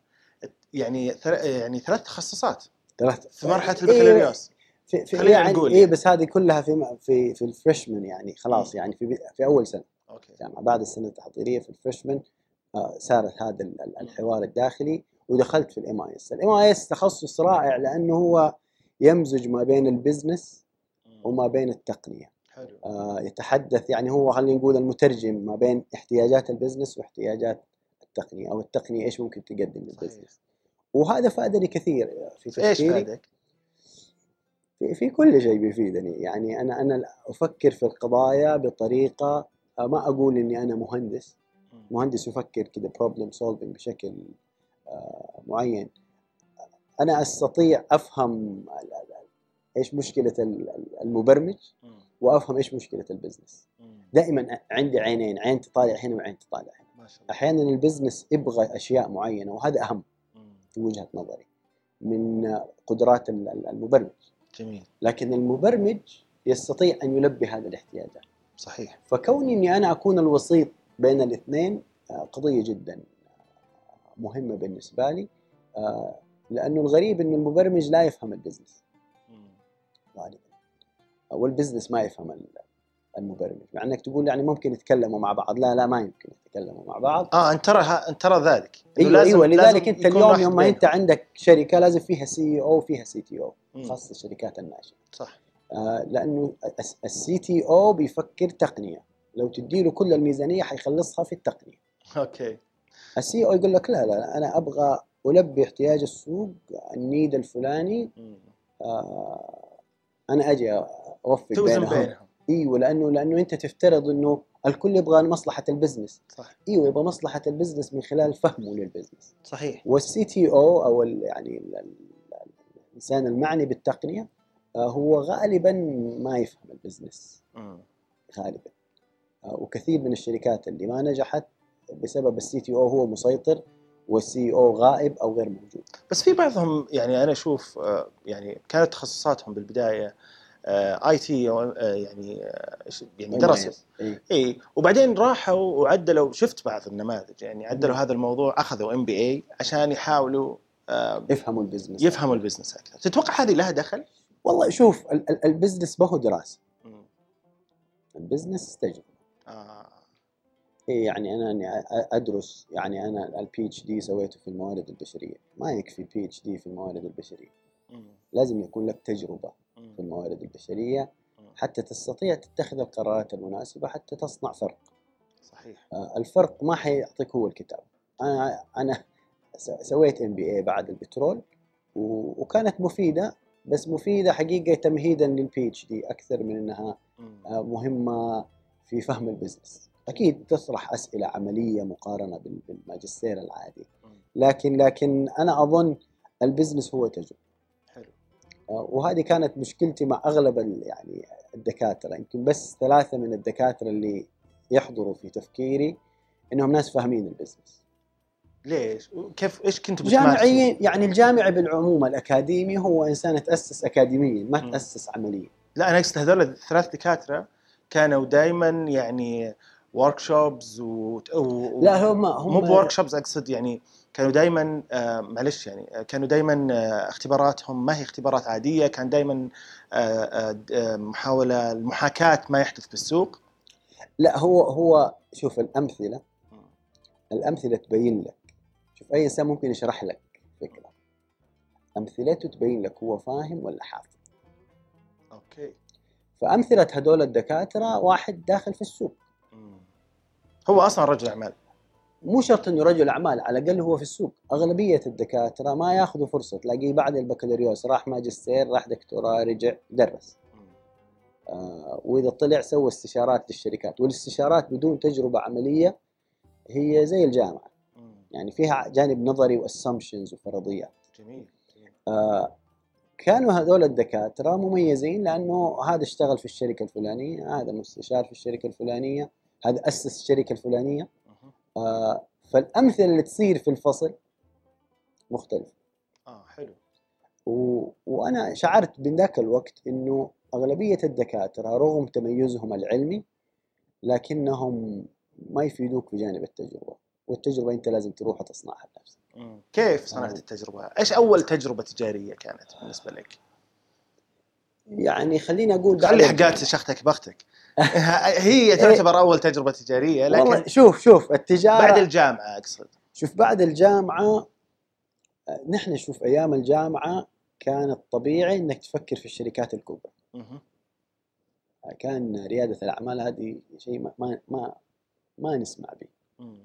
يعني. يعني ثلاث تخصصات. ثلاث في مرحلة إيه، البكالوريوس. في في خلينا يعني نقول اي يعني. بس هذه كلها في في في ال freshman يعني خلاص. يعني في في أول سنة okay. جامعة. بعد السنة التحضيرية في ال freshman آه، صارت هذا ال- ال- الحوار الداخلي. ودخلت في ال MIS ال MIS تخصص رائع لأنه هو يمزج ما بين ال business. وما بين التقنية حلو آه، يتحدث يعني هو خلينا نقول المترجم ما بين احتياجات ال business واحتياجات التقنية أو التقنية إيش ممكن تقدم. لل business وهذا فادني كثير في في إيش تفكيري فادك؟ في, في كل شيء بيفيدني يعني أنا أنا أفكر في القضايا بطريقة آه، ما أقول إني أنا مهندس. مهندس يفكر كذا problem solving بشكل معين. أنا أستطيع أفهم إيش مشكلة ال- ال- المبرمج. وأفهم إيش مشكلة ال business. دائما عندي عينين عين تطالع هنا وعين تطالع هنا. أحيانا ال business يبغى أشياء معينة وهذا أهم. في وجهة نظري من قدرات ال- ال- المبرمج. جميل. لكن المبرمج يستطيع أن يلبي هذه الاحتياجات. صحيح. فكوني إني أنا أكون الوسيط بين الاثنين آه، قضية جدا. مهمة بالنسبة لي آه، لأنه الغريب إنه المبرمج لا يفهم ال business. غالبا. وال business ما يفهم ال- المبرمج. مع إنك تقول يعني ممكن يتكلموا مع بعض. لا لا ما يمكن يتكلموا مع بعض. آه انت ترى انت ترى ذلك. أيوه أيوه لازم لذلك أنت اليوم يوم ما أنت. عندك شركة لازم فيها CEO وفيها CTO. خاصة الشركات الناشئه صح. آه، لأنه ال CTO بيفكر تقنية. لو تديله كل الميزانية حيخلصها في التقنية. okay. ال CEO يقول لك لا لا أنا أبغى ألبي احتياج السوق ال need الفلاني. آه، أنا أجي أوفق بينهم. بينهم. إيوه لأنه لأنه أنت تفترض إنه الكل يبغى مصلحة ال business. صح إيوه يبغى مصلحة ال business من خلال فهمه لل business. صحيح. وال CTO أو يعني ال- ال- الإنسان المعني بالتقنية آه، هو غالبا ما يفهم ال business. غالبا. آه، وكثير من الشركات اللي ما نجحت بسبب ال CTO هو مسيطر وال CEO غائب أو غير موجود بس في بعضهم يعني أنا أشوف آه، يعني كانت تخصصاتهم بالبداية IT يعني آه، إيش- يعني درسوا إيه. إي وبعدين راحوا وعدلوا شفت بعض النماذج يعني عدلوا. هذا الموضوع أخذوا MBA عشان يحاولوا آه، يفهموا ال business يفهموا ال business أكثر تتوقع هذه لها دخل؟ والله شوف ال- ال- ال business ما هو دراسة. ال business تجربة آه. إيه يعني أنا إني أدرس يعني أنا ال PhD سويته في الموارد البشرية ما يكفي PhD في الموارد البشرية مم. لازم يكون لك تجربة مم. في الموارد البشرية. حتى تستطيع تتخذ القرارات المناسبة حتى تصنع فرق صحيح آه، الفرق ما حيعطيك هو الكتاب أنا أنا سويت MBA بعد البترول وكانت مفيدة بس مفيدة حقيقة تمهيدا لل PhD أكثر من إنها. آه، مهمة في فهم ال business أكيد تطرح أسئلة عملية مقارنة بال- بالماجستير العادي. لكن لكن أنا أظن ال business هو تجربة حلو آه، وهذه كانت مشكلتي مع أغلب يعني الدكاترة يمكن بس ثلاثة من الدكاترة اللي يحضروا في تفكيري إنهم ناس فاهمين البزنس ليش؟ كيف إيش كنتوا بتمارسوا؟ جامعيين يعني الجامعي بالعموم الأكاديمي هو إنسان تاسس اكاديميا ما. تأسس عمليا لا أنا أقصد هذول الثلاث دكاترة كانوا دائما يعني workshops و... و... لا هم هم مو ب workshops أقصد يعني كانوا دائما آه معلش يعني آه، كانوا دائما آه اختباراتهم ما هي اختبارات عادية كان دائما آه آه محاولة المحاكاة ما يحدث بالسوق لا هو هو شوف الأمثلة الأمثلة تبين لك. شوف أي إنسان ممكن يشرح لك فكرة. امثلته تبين لك هو فاهم ولا حافظ. أوكي. فأمثلة هذول الدكاترة واحد داخل في السوق. هو أصلا رجل أعمال مو شرط إنه رجل أعمال على الأقل هو في السوق أغلبية الدكاترة ما يأخذوا فرصة تلاقيه بعد البكالوريوس راح ماجستير راح دكتوراه رجع درس. آه وإذا طلع سوى استشارات للشركات والاستشارات بدون تجربة عملية هي زي الجامعة. يعني فيها جانب نظري واسامبشنز وفرضيات جميل جميل. آه كانوا هذول الدكاترة مميزين لأنه هذا اشتغل في الشركة الفلانية هذا مستشار في الشركة الفلانية هذا أسس الشركة الفلانية. آه فالأمثلة اللي تصير في الفصل مختلفة آه حلو و... وأنا شعرت من ذاك الوقت إنه أغلبية الدكاترة رغم تميزهم العلمي لكنهم ما يفيدوك في جانب التجربة والتجربة أنت لازم تروح وتصنعها بنفسك. كيف صنعت. التجربة؟ إيش أول تجربة تجارية كانت بالنسبة لك؟ يعني خليني أقول خلي. حقات شختك بختك هي تعتبر أول تجربة تجارية والله لكن شوف شوف التجارة بعد الجامعة أقصد. شوف بعد الجامعة آه، نحن شوف أيام الجامعة كان الطبيعي أنك تفكر في الشركات الكبرى. كان ريادة الأعمال هذه شيء ما ما ما, ما نسمع به. مم.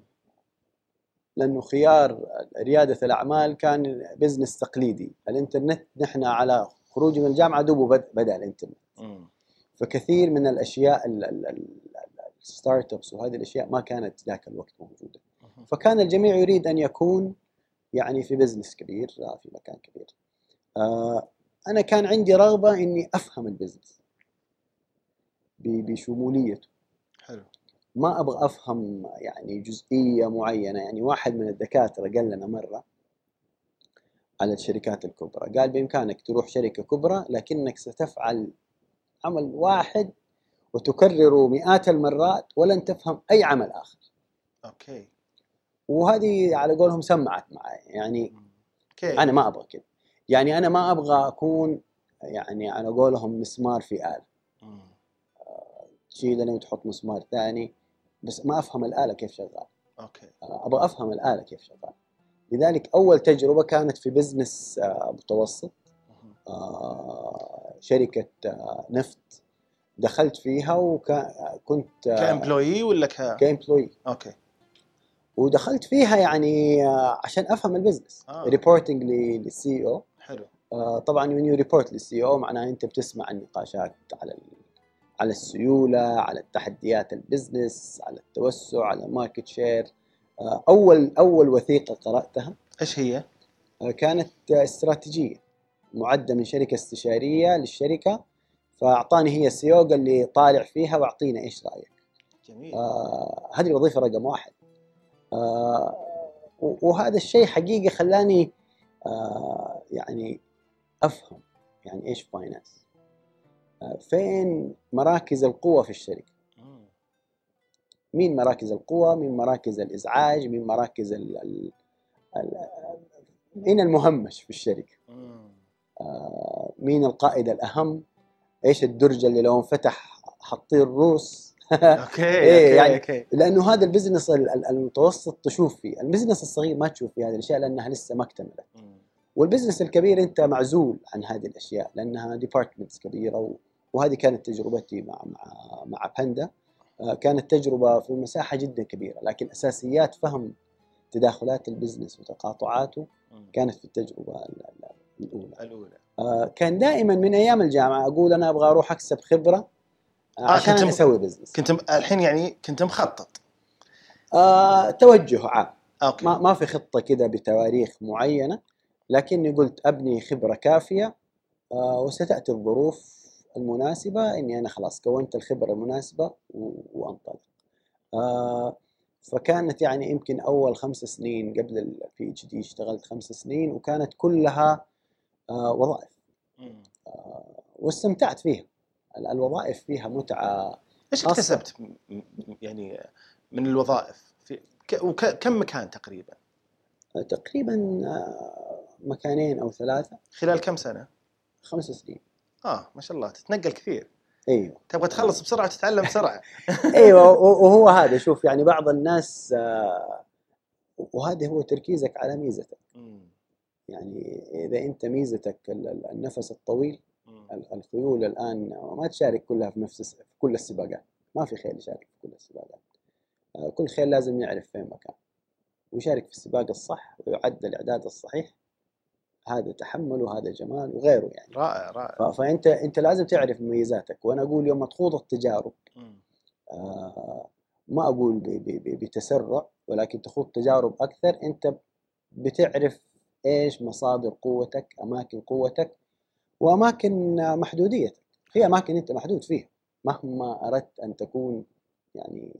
لأنه خيار ريادة الأعمال كان بزنس تقليدي. الإنترنت نحن على خروجي من الجامعة دوبه بد- بدأ الإنترنت. مم. فكثير من الأشياء ال- ال- ال- ال startups وهذه الأشياء ما كانت ذاك الوقت موجودة مهم. فكان الجميع يريد أن يكون يعني في business كبير آه، في مكان كبير. آه، أنا كان عندي رغبة إني أفهم ال business بشموليته، حلو ما أبغى أفهم يعني جزئية معينة، يعني واحد من الدكاترة قال لنا مرة على الشركات الكبرى، قال بإمكانك تروح شركة كبرى لكنك ستفعل عمل واحد وتكرره مئات المرات ولن تفهم أي عمل آخر. okay وهذه على قولهم سمعت معي يعني. كيف؟ أنا ما أبغى كذا يعني أنا ما أبغى أكون يعني على قولهم مسمار في آلة مم. تشيلني وتحط مسمار ثاني بس ما أفهم الآلة كيف شغال okay أبغى أفهم الآلة كيف شغال لذلك أول تجربة كانت في business آه، متوسط آه، شركة آه، نفط دخلت فيها وكنت ك employee ولا ك؟ ك employee okay. ودخلت فيها يعني آه، عشان أفهم ال business آه. reporting لل CEO حلو. آه، طبعا when you report لل CEO معناها أنت بتسمع النقاشات على على السيولة على التحديات ال business على التوسع على ال market share أول أول وثيقة قرأتها إيش هي؟ آه، كانت آه، استراتيجية. معدة من شركة استشارية للشركة فأعطاني هي ال CEO قال لي طالع فيها وأعطينا إيش رأيك. جميل. آه، هذه الوظيفة رقم واحد. آه، وهذا الشيء حقيقه خلاني آه، يعني أفهم يعني إيش finance آه، فين مراكز القوة في الشركة. مين مراكز القوة؟ مين مراكز الإزعاج؟ مين مراكز ال ال ال مين المهمش في. آه، مين القائد الأهم إيش الدرج اللي لو انفتح حتطيح الروس [LAUGHS] okay إيه، يعني- okay لأنه هذا ال business ال- ال- المتوسط تشوف فيه ال business الصغير ما تشوف فيه هذه الأشياء لأنها لسه ما اكتملت. وال business الكبير أنت معزول عن هذه الأشياء لأنها departments كبيرة. وهذه كانت تجربتي مع مع مع باندا آه، كانت تجربة في مساحة جدا كبيرة لكن أساسيات فهم تداخلات ال business وتقاطعاته. كانت في التجربة ال- ال- الأولى. الأولى. آه، كان دائما من أيام الجامعة أقول أنا أبغى أروح أكسب خبرة آه، آه، عشان كنت أسوي business كنت م- الحين يعني كنت مخطط. آه، توجه عام. okay. ما ما في خطة كذا بتواريخ معينة لكني قلت أبني خبرة كافية آه، وستأتي الظروف المناسبة إني أنا خلاص كونت الخبرة المناسبة و- وأنطلق. آه، فكانت يعني يمكن أول خمس سنين قبل ال PhD اشتغلت خمس سنين وكانت كلها آه، وظائف. مم. واستمتعت فيها. ال- الوظائف فيها متعة إيش. اكتسبت يعني من الوظائف؟ في وكم مكان تقريبا؟ تقريبا آه، مكانين أو ثلاثة. خلال كم سنة؟ خمس سنين. آه ما شاء الله تتنقل كثير. أيوه. تبغى تخلص بسرعة وتتعلم بسرعة. [LAUGHS] أيوه [LAUGHS] وهو هذا شوف يعني بعض الناس آه، وهذا هو تركيزك على ميزتك. يعني إذا أنت ميزتك ال- ال- النفس الطويل الخيول الآن ما تشارك كلها في نفس في كل السباقات. ما في خيل يشارك في كل السباقات. آه، كل خيل لازم يعرف فين مكان ويشارك في السباق الصح ويعد الإعداد الصحيح. هذا تحمل وهذا جمال وغيره يعني. رائع رائع. فأنت أنت لازم تعرف مميزاتك. وأنا أقول يوم تخوض التجارب. آه، ما أقول بتسرع ولكن تخوض تجارب أكثر أنت بتعرف إيش؟ مصادر قوتك أماكن قوتك وأماكن محدوديتك. في أماكن أنت محدود فيها. مهما أردت أن تكون يعني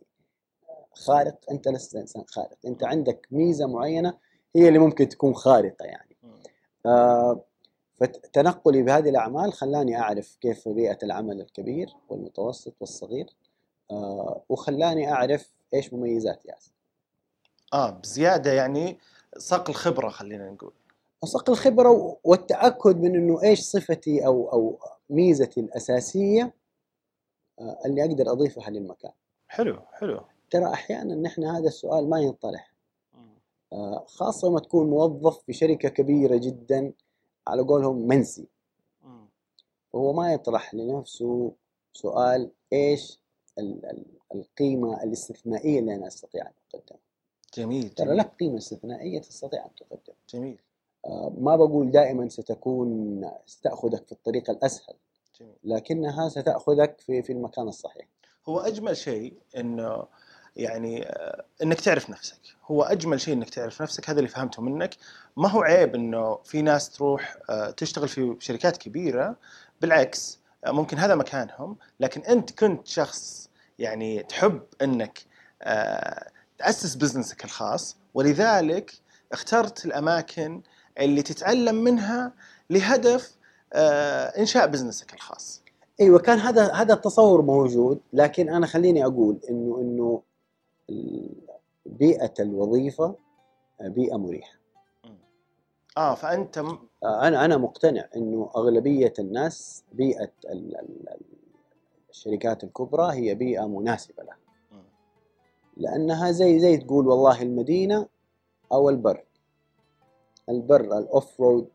خارق أنت لست إنسان خارق. أنت عندك ميزة معينة هي اللي ممكن تكون خارقة يعني. آه، فتنقلي بهذه الأعمال خلاني أعرف كيف بيئة العمل الكبير والمتوسط والصغير. آه، وخلاني أعرف إيش مميزات ياسر. آه بزيادة يعني صقل خبره خلينا نقول. وصقل الخبرة و- والتأكد من إنه إيش صفتي أو أو ميزتي الأساسية آه، اللي أقدر أضيفها للمكان. حلو حلو. ترى أحيانا نحن هذا السؤال ما ينطرح. آه، خاصة لما تكون موظف في شركة كبيرة جدا على قولهم منسي. هو ما يطرح لنفسه سؤال إيش ال- ال- القيمة الاستثنائية اللي أنا أستطيع أن أقدمها. جميل ترى لك قيمة استثنائية تستطيع أن تقدمها جميل. آه، ما بقول دائما ستكون ستأخذك في الطريق الأسهل جميل. لكنها ستأخذك في في المكان الصحيح. هو أجمل شيء انه يعني آه، إنك تعرف نفسك. هو أجمل شيء إنك تعرف نفسك هذا اللي فهمته منك. ما هو عيب إنه في ناس تروح آه، تشتغل في شركات كبيرة؟ بالعكس ممكن هذا مكانهم لكن أنت كنت شخص يعني تحب إنك آه، تأسس بزنسك الخاص ولذلك اخترت الأماكن اللي تتعلم منها لهدف آه، إنشاء بزنسك الخاص. أيوه كان هذا هذا التصور موجود لكن أنا خليني أقول إنه إنه ال- بيئة الوظيفة بيئة مريحة. آه فأنت م- أنا أنا مقتنع إنه أغلبية الناس بيئة ال- ال- ال- الشركات الكبرى هي بيئة مناسبة لها. مم. لأنها زي زي تقول والله المدينة أو البر البر الاوف رود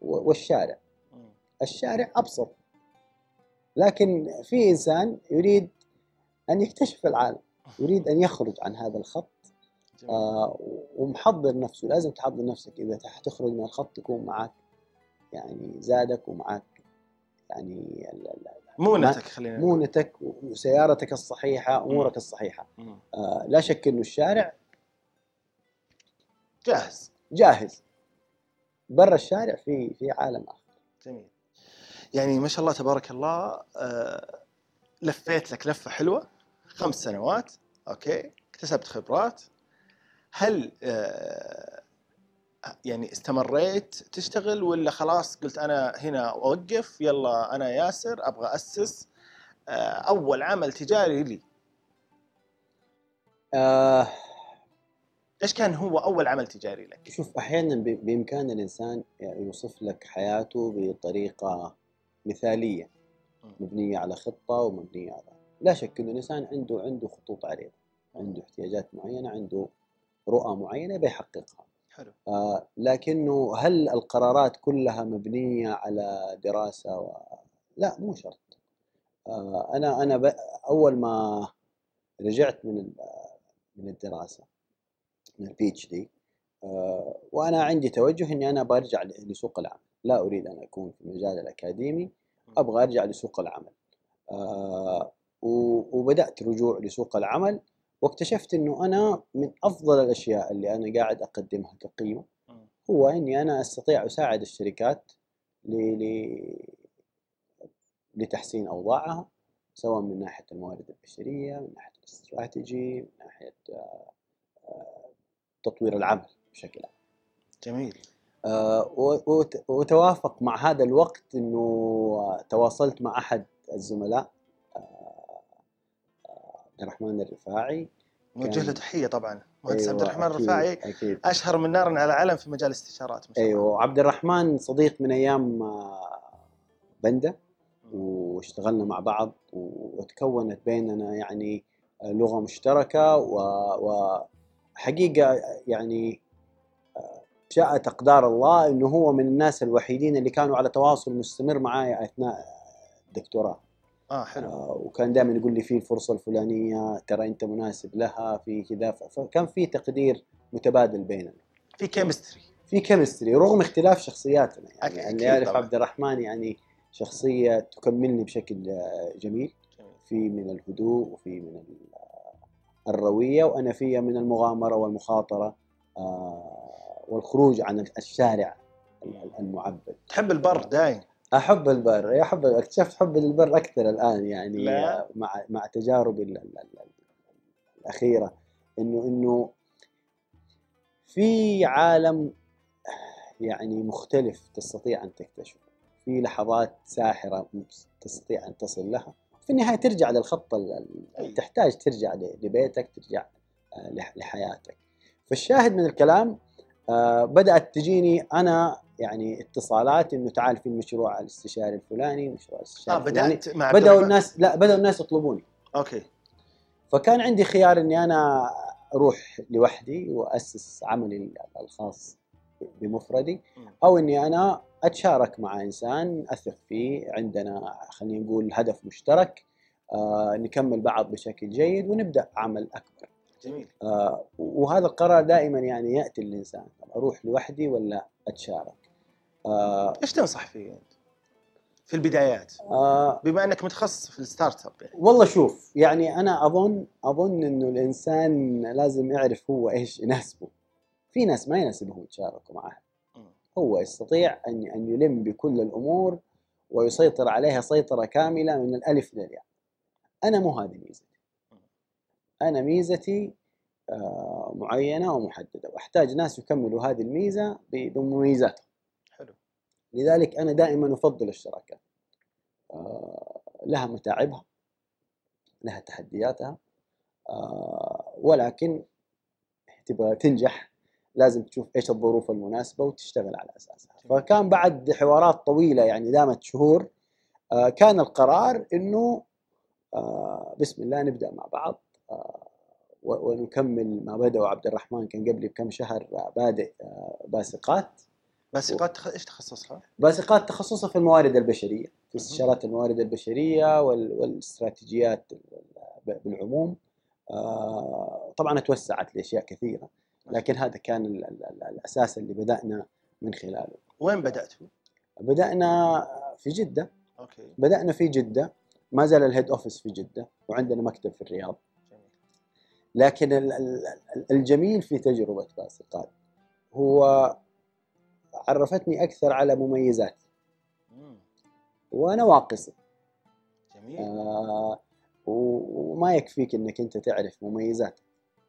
والشارع. الشارع أبسط لكن في إنسان يريد أن يكتشف العالم يريد أن يخرج عن هذا الخط. آه، ومحضر نفسه لازم تحضر نفسك إذا حتخرج من الخط يكون معك يعني زادك ومعك يعني مونتك خلينا. مونتك وسيارتك الصحيحة أمورك الصحيحة. آه، لا شك إنه الشارع جاهز. جاهز. برا الشارع في في عالم آخر. جميل. يعني ما شاء الله تبارك الله آه، لفيت لك لفة حلوة. خمس سنوات أوكي. اكتسبت خبرات. هل آه، يعني استمريت تشتغل ولا خلاص قلت أنا هنا أوقف يلا أنا ياسر أبغى أسس آه، أول عمل تجاري لي. آه. إيش كان هو أول عمل تجاري لك؟ شوف أحيانا بإمكان الإنسان يوصف لك حياته بطريقة مثالية. مبنية على خطة ومبنية على لا شك إنه الإنسان عنده عنده خطوط عريضة عنده احتياجات معينة عنده رؤى معينة بيحققها. حلو. آه لكنه هل القرارات كلها مبنية على دراسة و... لا مو شرط. آه أنا أنا ب... أول ما رجعت من ال... من الدراسة من ال PhD وأنا عندي توجه إني أنا برجع لسوق العمل. لا أريد أن أكون في المجال الأكاديمي أبغى أرجع لسوق العمل. آه، وبدأت رجوع لسوق العمل واكتشفت إنه أنا من أفضل الأشياء اللي أنا قاعد أقدمها كقيمة. هو إني أنا أستطيع أساعد الشركات ل... ل... لتحسين أوضاعها سواء من ناحية الموارد البشرية من ناحية الاستراتيجي من ناحية آه، آه، تطوير العمل بشكل عام جميل آه، وتوافق مع هذا الوقت إنه تواصلت مع أحد الزملاء آه، الرحمن الرفاعي. نوجه له تحية طبعا. مهندس أيوة، عبد الرحمن أكيد- الرفاعي أكيد. أشهر من نار على علم في مجال الاستشارات. أيوه عبد الرحمن صديق من أيام آه، بندا واشتغلنا مع بعض وتكونت بيننا يعني لغة مشتركة وحقيقه يعني آه، شاءت أقدار الله إنه هو من الناس الوحيدين اللي كانوا على تواصل مستمر معي أثناء الدكتوراه. آه حلو. آه، وكان دائما يقول لي في الفرصة الفلانية ترى أنت مناسب لها في كذا. فكان في تقدير متبادل بيننا. في chemistry في chemistry رغم اختلاف شخصياتنا أكيد يعني اللي يعرف. عبد الرحمن يعني شخصية تكملني بشكل جميل. في من الهدوء وفي من ال- الروية وأنا في من المغامرة والمخاطرة آه، والخروج عن الشارع المعبد. تحب البر دايم. أحب البر أحب اكتشفت حبي للبر أكثر الآن يعني لا. مع مع تجاربي ال- ال- ال- الأخيرة. إنه إنه في عالم يعني مختلف تستطيع أن تكتشفه. في لحظات ساحرة تستطيع أن تصل لها. في النهاية ترجع للخط تحتاج ترجع لبيتك ترجع آه، لح- لحياتك. فالشاهد من الكلام آه، بدأت تجيني أنا يعني اتصالات إنه تعال في المشروع الاستشاري الفلاني مشروع الاستشاري الفلاني بدأت مع بدأوا. الناس لا بدأوا الناس يطلبوني. أوكي. فكان عندي خيار إني أنا أروح لوحدي وأسس عملي الخاص بمفردي. أو إني أنا أتشارك مع إنسان أثق فيه عندنا خلينا نقول هدف مشترك آه نكمل بعض بشكل جيد ونبدأ عمل أكبر. جميل. آه وهذا القرار دائما يعني يأتي الانسان طب أروح لوحدي ولا أتشارك؟ آه إيش تنصح فيه أنت؟ في البدايات. آه بما إنك متخصص في الستارت أب يعني. والله شوف يعني أنا أظن أظن إنه الإنسان لازم يعرف هو إيش يناسبه. في ناس ما يناسبهم يتشاركوا معه. هو يستطيع أن أن يلم بكل الأمور ويسيطر عليها سيطرة كاملة من الألف للياء. أنا مو هذه ميزتي. أنا ميزتي آه، معينة ومحددة. وأحتاج ناس يكملوا هذه الميزة ب- بمميزاتها حلو لذلك أنا دائما أفضل الشراكات آه، لها متاعبها لها تحدياتها آه، ولكن تبغى تنجح لازم تشوف إيش الظروف المناسبة وتشتغل على أساسها. فكان بعد حوارات طويلة يعني دامت شهور آه، كان القرار إنه بسم الله نبدأ مع بعض ونكمل ما بدأ وعبد الرحمن كان قبلي بكم شهر بادئ آه، باسقات تخ... إيش تخصصها؟ باسقات تخصصها في الموارد البشرية في استشارات الموارد البشرية وال- والاستراتيجيات ال- بالعموم. آه، طبعا توسعت لأشياء كثيرة لكن هذا كان ال- ال- ال- الأساس اللي بدأنا من خلاله. وين بداتوا؟ بدأنا في جدة. okay. بدأنا في جدة. ما زال ال head office في جدة وعندنا مكتب في الرياض. لكن ال- ال- ال- الجميل في تجربة باسقات هو عرفتني أكثر على مميزاتي. مم. ونواقصي جميل. آه وما يكفيك إنك أنت تعرف مميزاتك.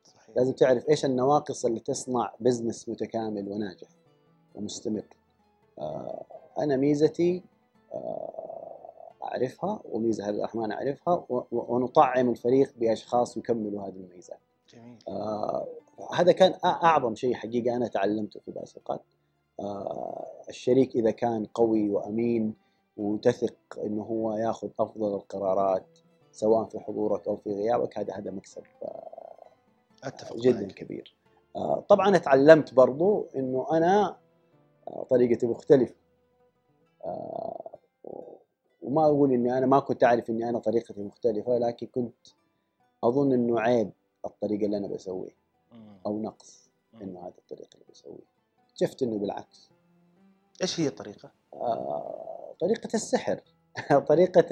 صحيح. لازم تعرف إيش النواقص اللي تصنع بزنس متكامل وناجح ومستمر. آه أنا ميزتي آه أعرفها وميزة عبد الرحمن و- ونطعم الفريق بأشخاص يكملوا هذه الميزات. جميل. آه هذا كان أعظم شيء حقيقه أنا تعلمته في باسقات الشريك إذا كان قوي وأمين وتثق إنه هو ياخذ أفضل القرارات سواء في حضورك أو في غيابك هذا هذا مكسب آه أتفق جدا معك. كبير آه طبعا تعلمت برضو إنه أنا آه طريقتي مختلفة آه و- وما أقول إني أنا ما كنت أعرف إني أنا طريقتي مختلفة لكن كنت أظن إنه عيب الطريقة اللي أنا بسويه مم. أو نقص مم. إنه هذا الطريقة اللي بسويه شفت إنه بالعكس. إيش هي الطريقة؟ آه طريقة السحر. [LAUGHS] طريقة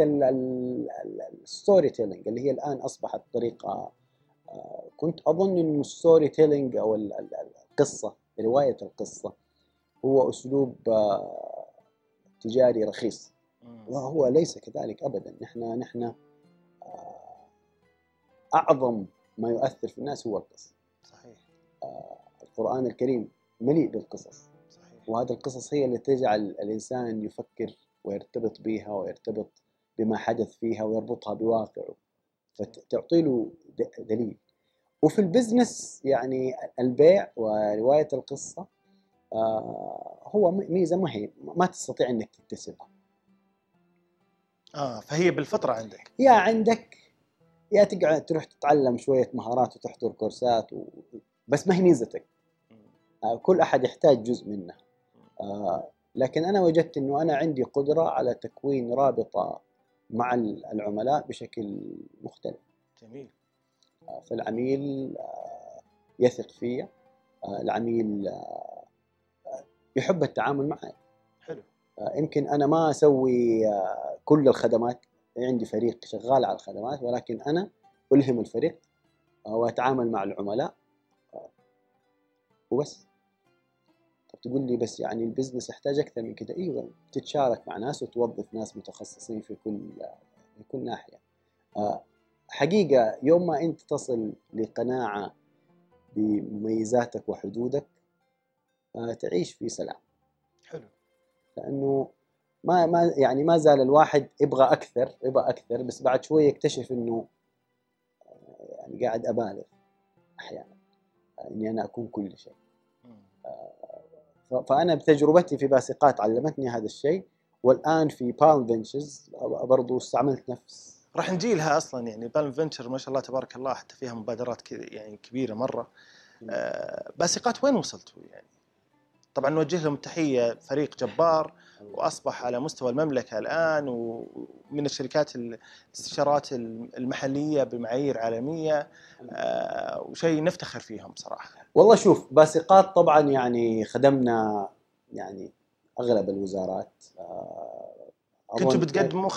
ال storytelling اللي هي الآن أصبحت طريقة آه كنت أظن انه ال storytelling أو ال- ال- القصة رواية القصة هو أسلوب آه تجاري رخيص. وهو ليس كذلك ابدا. نحن نحن آه أعظم ما يؤثر في الناس هو القصة. صحيح. القرآن الكريم مليء بالقصص. صحيح. وهذه القصص هي اللي تجعل الإنسان يفكر ويرتبط بها ويرتبط بما حدث فيها ويربطها بواقعه. فتعطي له دليل. وفي البزنس يعني البيع ورواية القصة آه، هو م- ميزة ما هي ما تستطيع إنك تكتسبها. آه فهي بالفطرة عندك. يا عندك يا تقعد تروح تتعلم شوية مهارات وتحضر كورسات و... بس ما هي ميزتك. آه، كل أحد يحتاج جزء منها آه، لكن أنا وجدت إنه أنا عندي قدرة على تكوين رابطة مع ال- العملاء بشكل مختلف. جميل. آه، فالعميل آه، يثق فيا. آه، العميل آه، آه، يحب التعامل معي. حلو. آه، يمكن أنا ما أسوي آه، كل الخدمات. عندي فريق شغال على الخدمات ولكن أنا ألهم الفريق آه، وأتعامل مع العملاء آه، وبس. تقول لي بس يعني البزنس يحتاج أكثر من كده. أيوه تتشارك مع ناس وتوظف ناس متخصصين في كل في كل ناحية. آه، حقيقة يوم ما أنت تصل لقناعة بمميزاتك وحدودك آه، تعيش في سلام. حلو. لأنه ما ما يعني ما زال الواحد يبغى أكثر يبغى أكثر بس بعد شوية يكتشف إنه آه، يعني قاعد أبالغ أحيانا إني أنا أكون كل شيء. فأنا بتجربتي في باسقات علمتني هذا الشيء والآن في بالم فينشرز برضو استعملت نفس. راح نجي لها أصلا يعني بالم فينتشر ما شاء الله تبارك الله حتى فيها مبادرات كذا يعني كبيرة مرة. آه باسقات وين وصلتوا يعني؟ طبعا نوجه لهم التحية فريق جبار وأصبح على مستوى المملكة الآن ومن الشركات الاستشارات المحلية بمعايير عالمية آه وشيء نفتخر فيهم صراحة. والله شوف باسقات طبعا يعني خدمنا يعني أغلب الوزارات آه، كنتوا أظن- بتقدموا.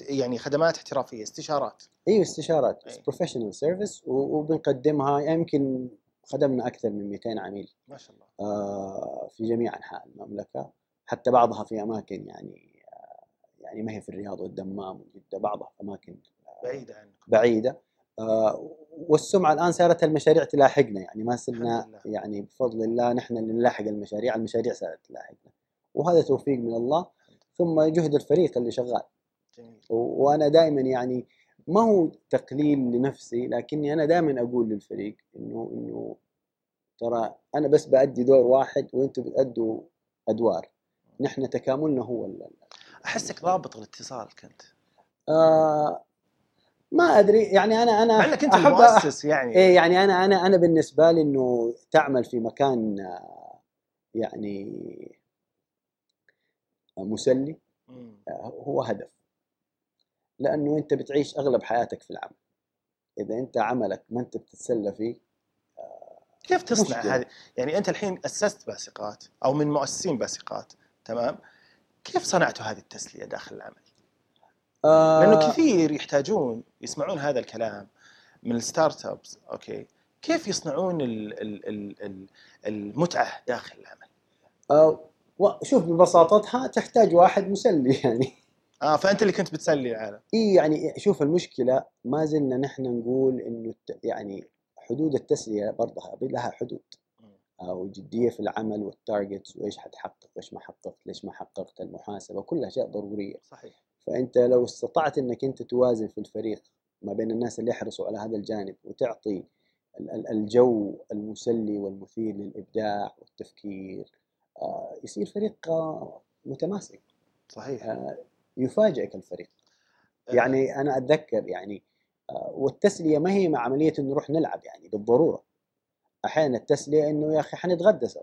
يعني خدمات احترافية استشارات. أيوه استشارات. professional service وبنقدمها يمكن خدمنا أكثر من 200 عميل ما شاء الله. آه، في جميع أنحاء المملكة حتى بعضها في أماكن يعني آه، يعني ما هي في الرياض والدمام وجدة بعضها في أماكن بعيدة عنكم. بعيدة آه، والسمعة الآن صارت المشاريع تلاحقنا يعني ما صرنا. يعني بفضل الله نحن اللي نلاحق المشاريع المشاريع صارت تلاحقنا وهذا توفيق من الله ثم جهد الفريق اللي شغال جميل. وأنا دائما يعني ما هو تقليل لنفسي لكني أنا دائما أقول للفريق إنه إنه ترى أنا بس بأدي دور واحد وأنتم بتأدوا أدوار نحن تكاملنا هو ال- أحسك ضابط الاتصال كنت. آه ما أدري يعني أنا أنا مع إنك أنت المؤسس يعني. إيه يعني أنا أنا أنا بالنسبة لي إنه تعمل في مكان آه، يعني آه، مسلي. آه، هو هدف لأنه أنت بتعيش أغلب حياتك في العمل إذا أنت عملك ما أنت بتتسلى فيه كيف تصنع. هذه؟ يعني أنت الحين أسست باسقات أو من مؤسسين باسقات تمام؟ كيف صنعتوا هذه التسلية داخل العمل؟ آه لأنه كثير يحتاجون يسمعون هذا الكلام من ال startups okay كيف يصنعون ال ال ال ال المتعة داخل العمل؟ آه شوف ببساطتها تحتاج واحد مسلي [LAUGHS] يعني آه فأنت اللي كنت بتسلي العالم إي يعني شوف المشكلة ما زلنا نحن نقول إنه يعني حدود التسلية برضها لها حدود وجديه في العمل والتارجتس وإيش حتحقق وايش ما حققت ليش ما حققت المحاسبة كلها أشياء ضرورية. صحيح. فأنت لو استطعت إنك أنت توازن في الفريق ما بين الناس اللي يحرصوا على هذا الجانب وتعطي ال- ال- الجو المسلي والمثير للإبداع والتفكير آه، يصير فريق آه، متماسك. صحيح. آه، يفاجئك الفريق. يعني أنا أتذكر يعني والتسلية ما هي مع عملية إنه نروح نلعب يعني بالضرورة. أحيانا التسلية إنه يا أخي حنتغدى سوا.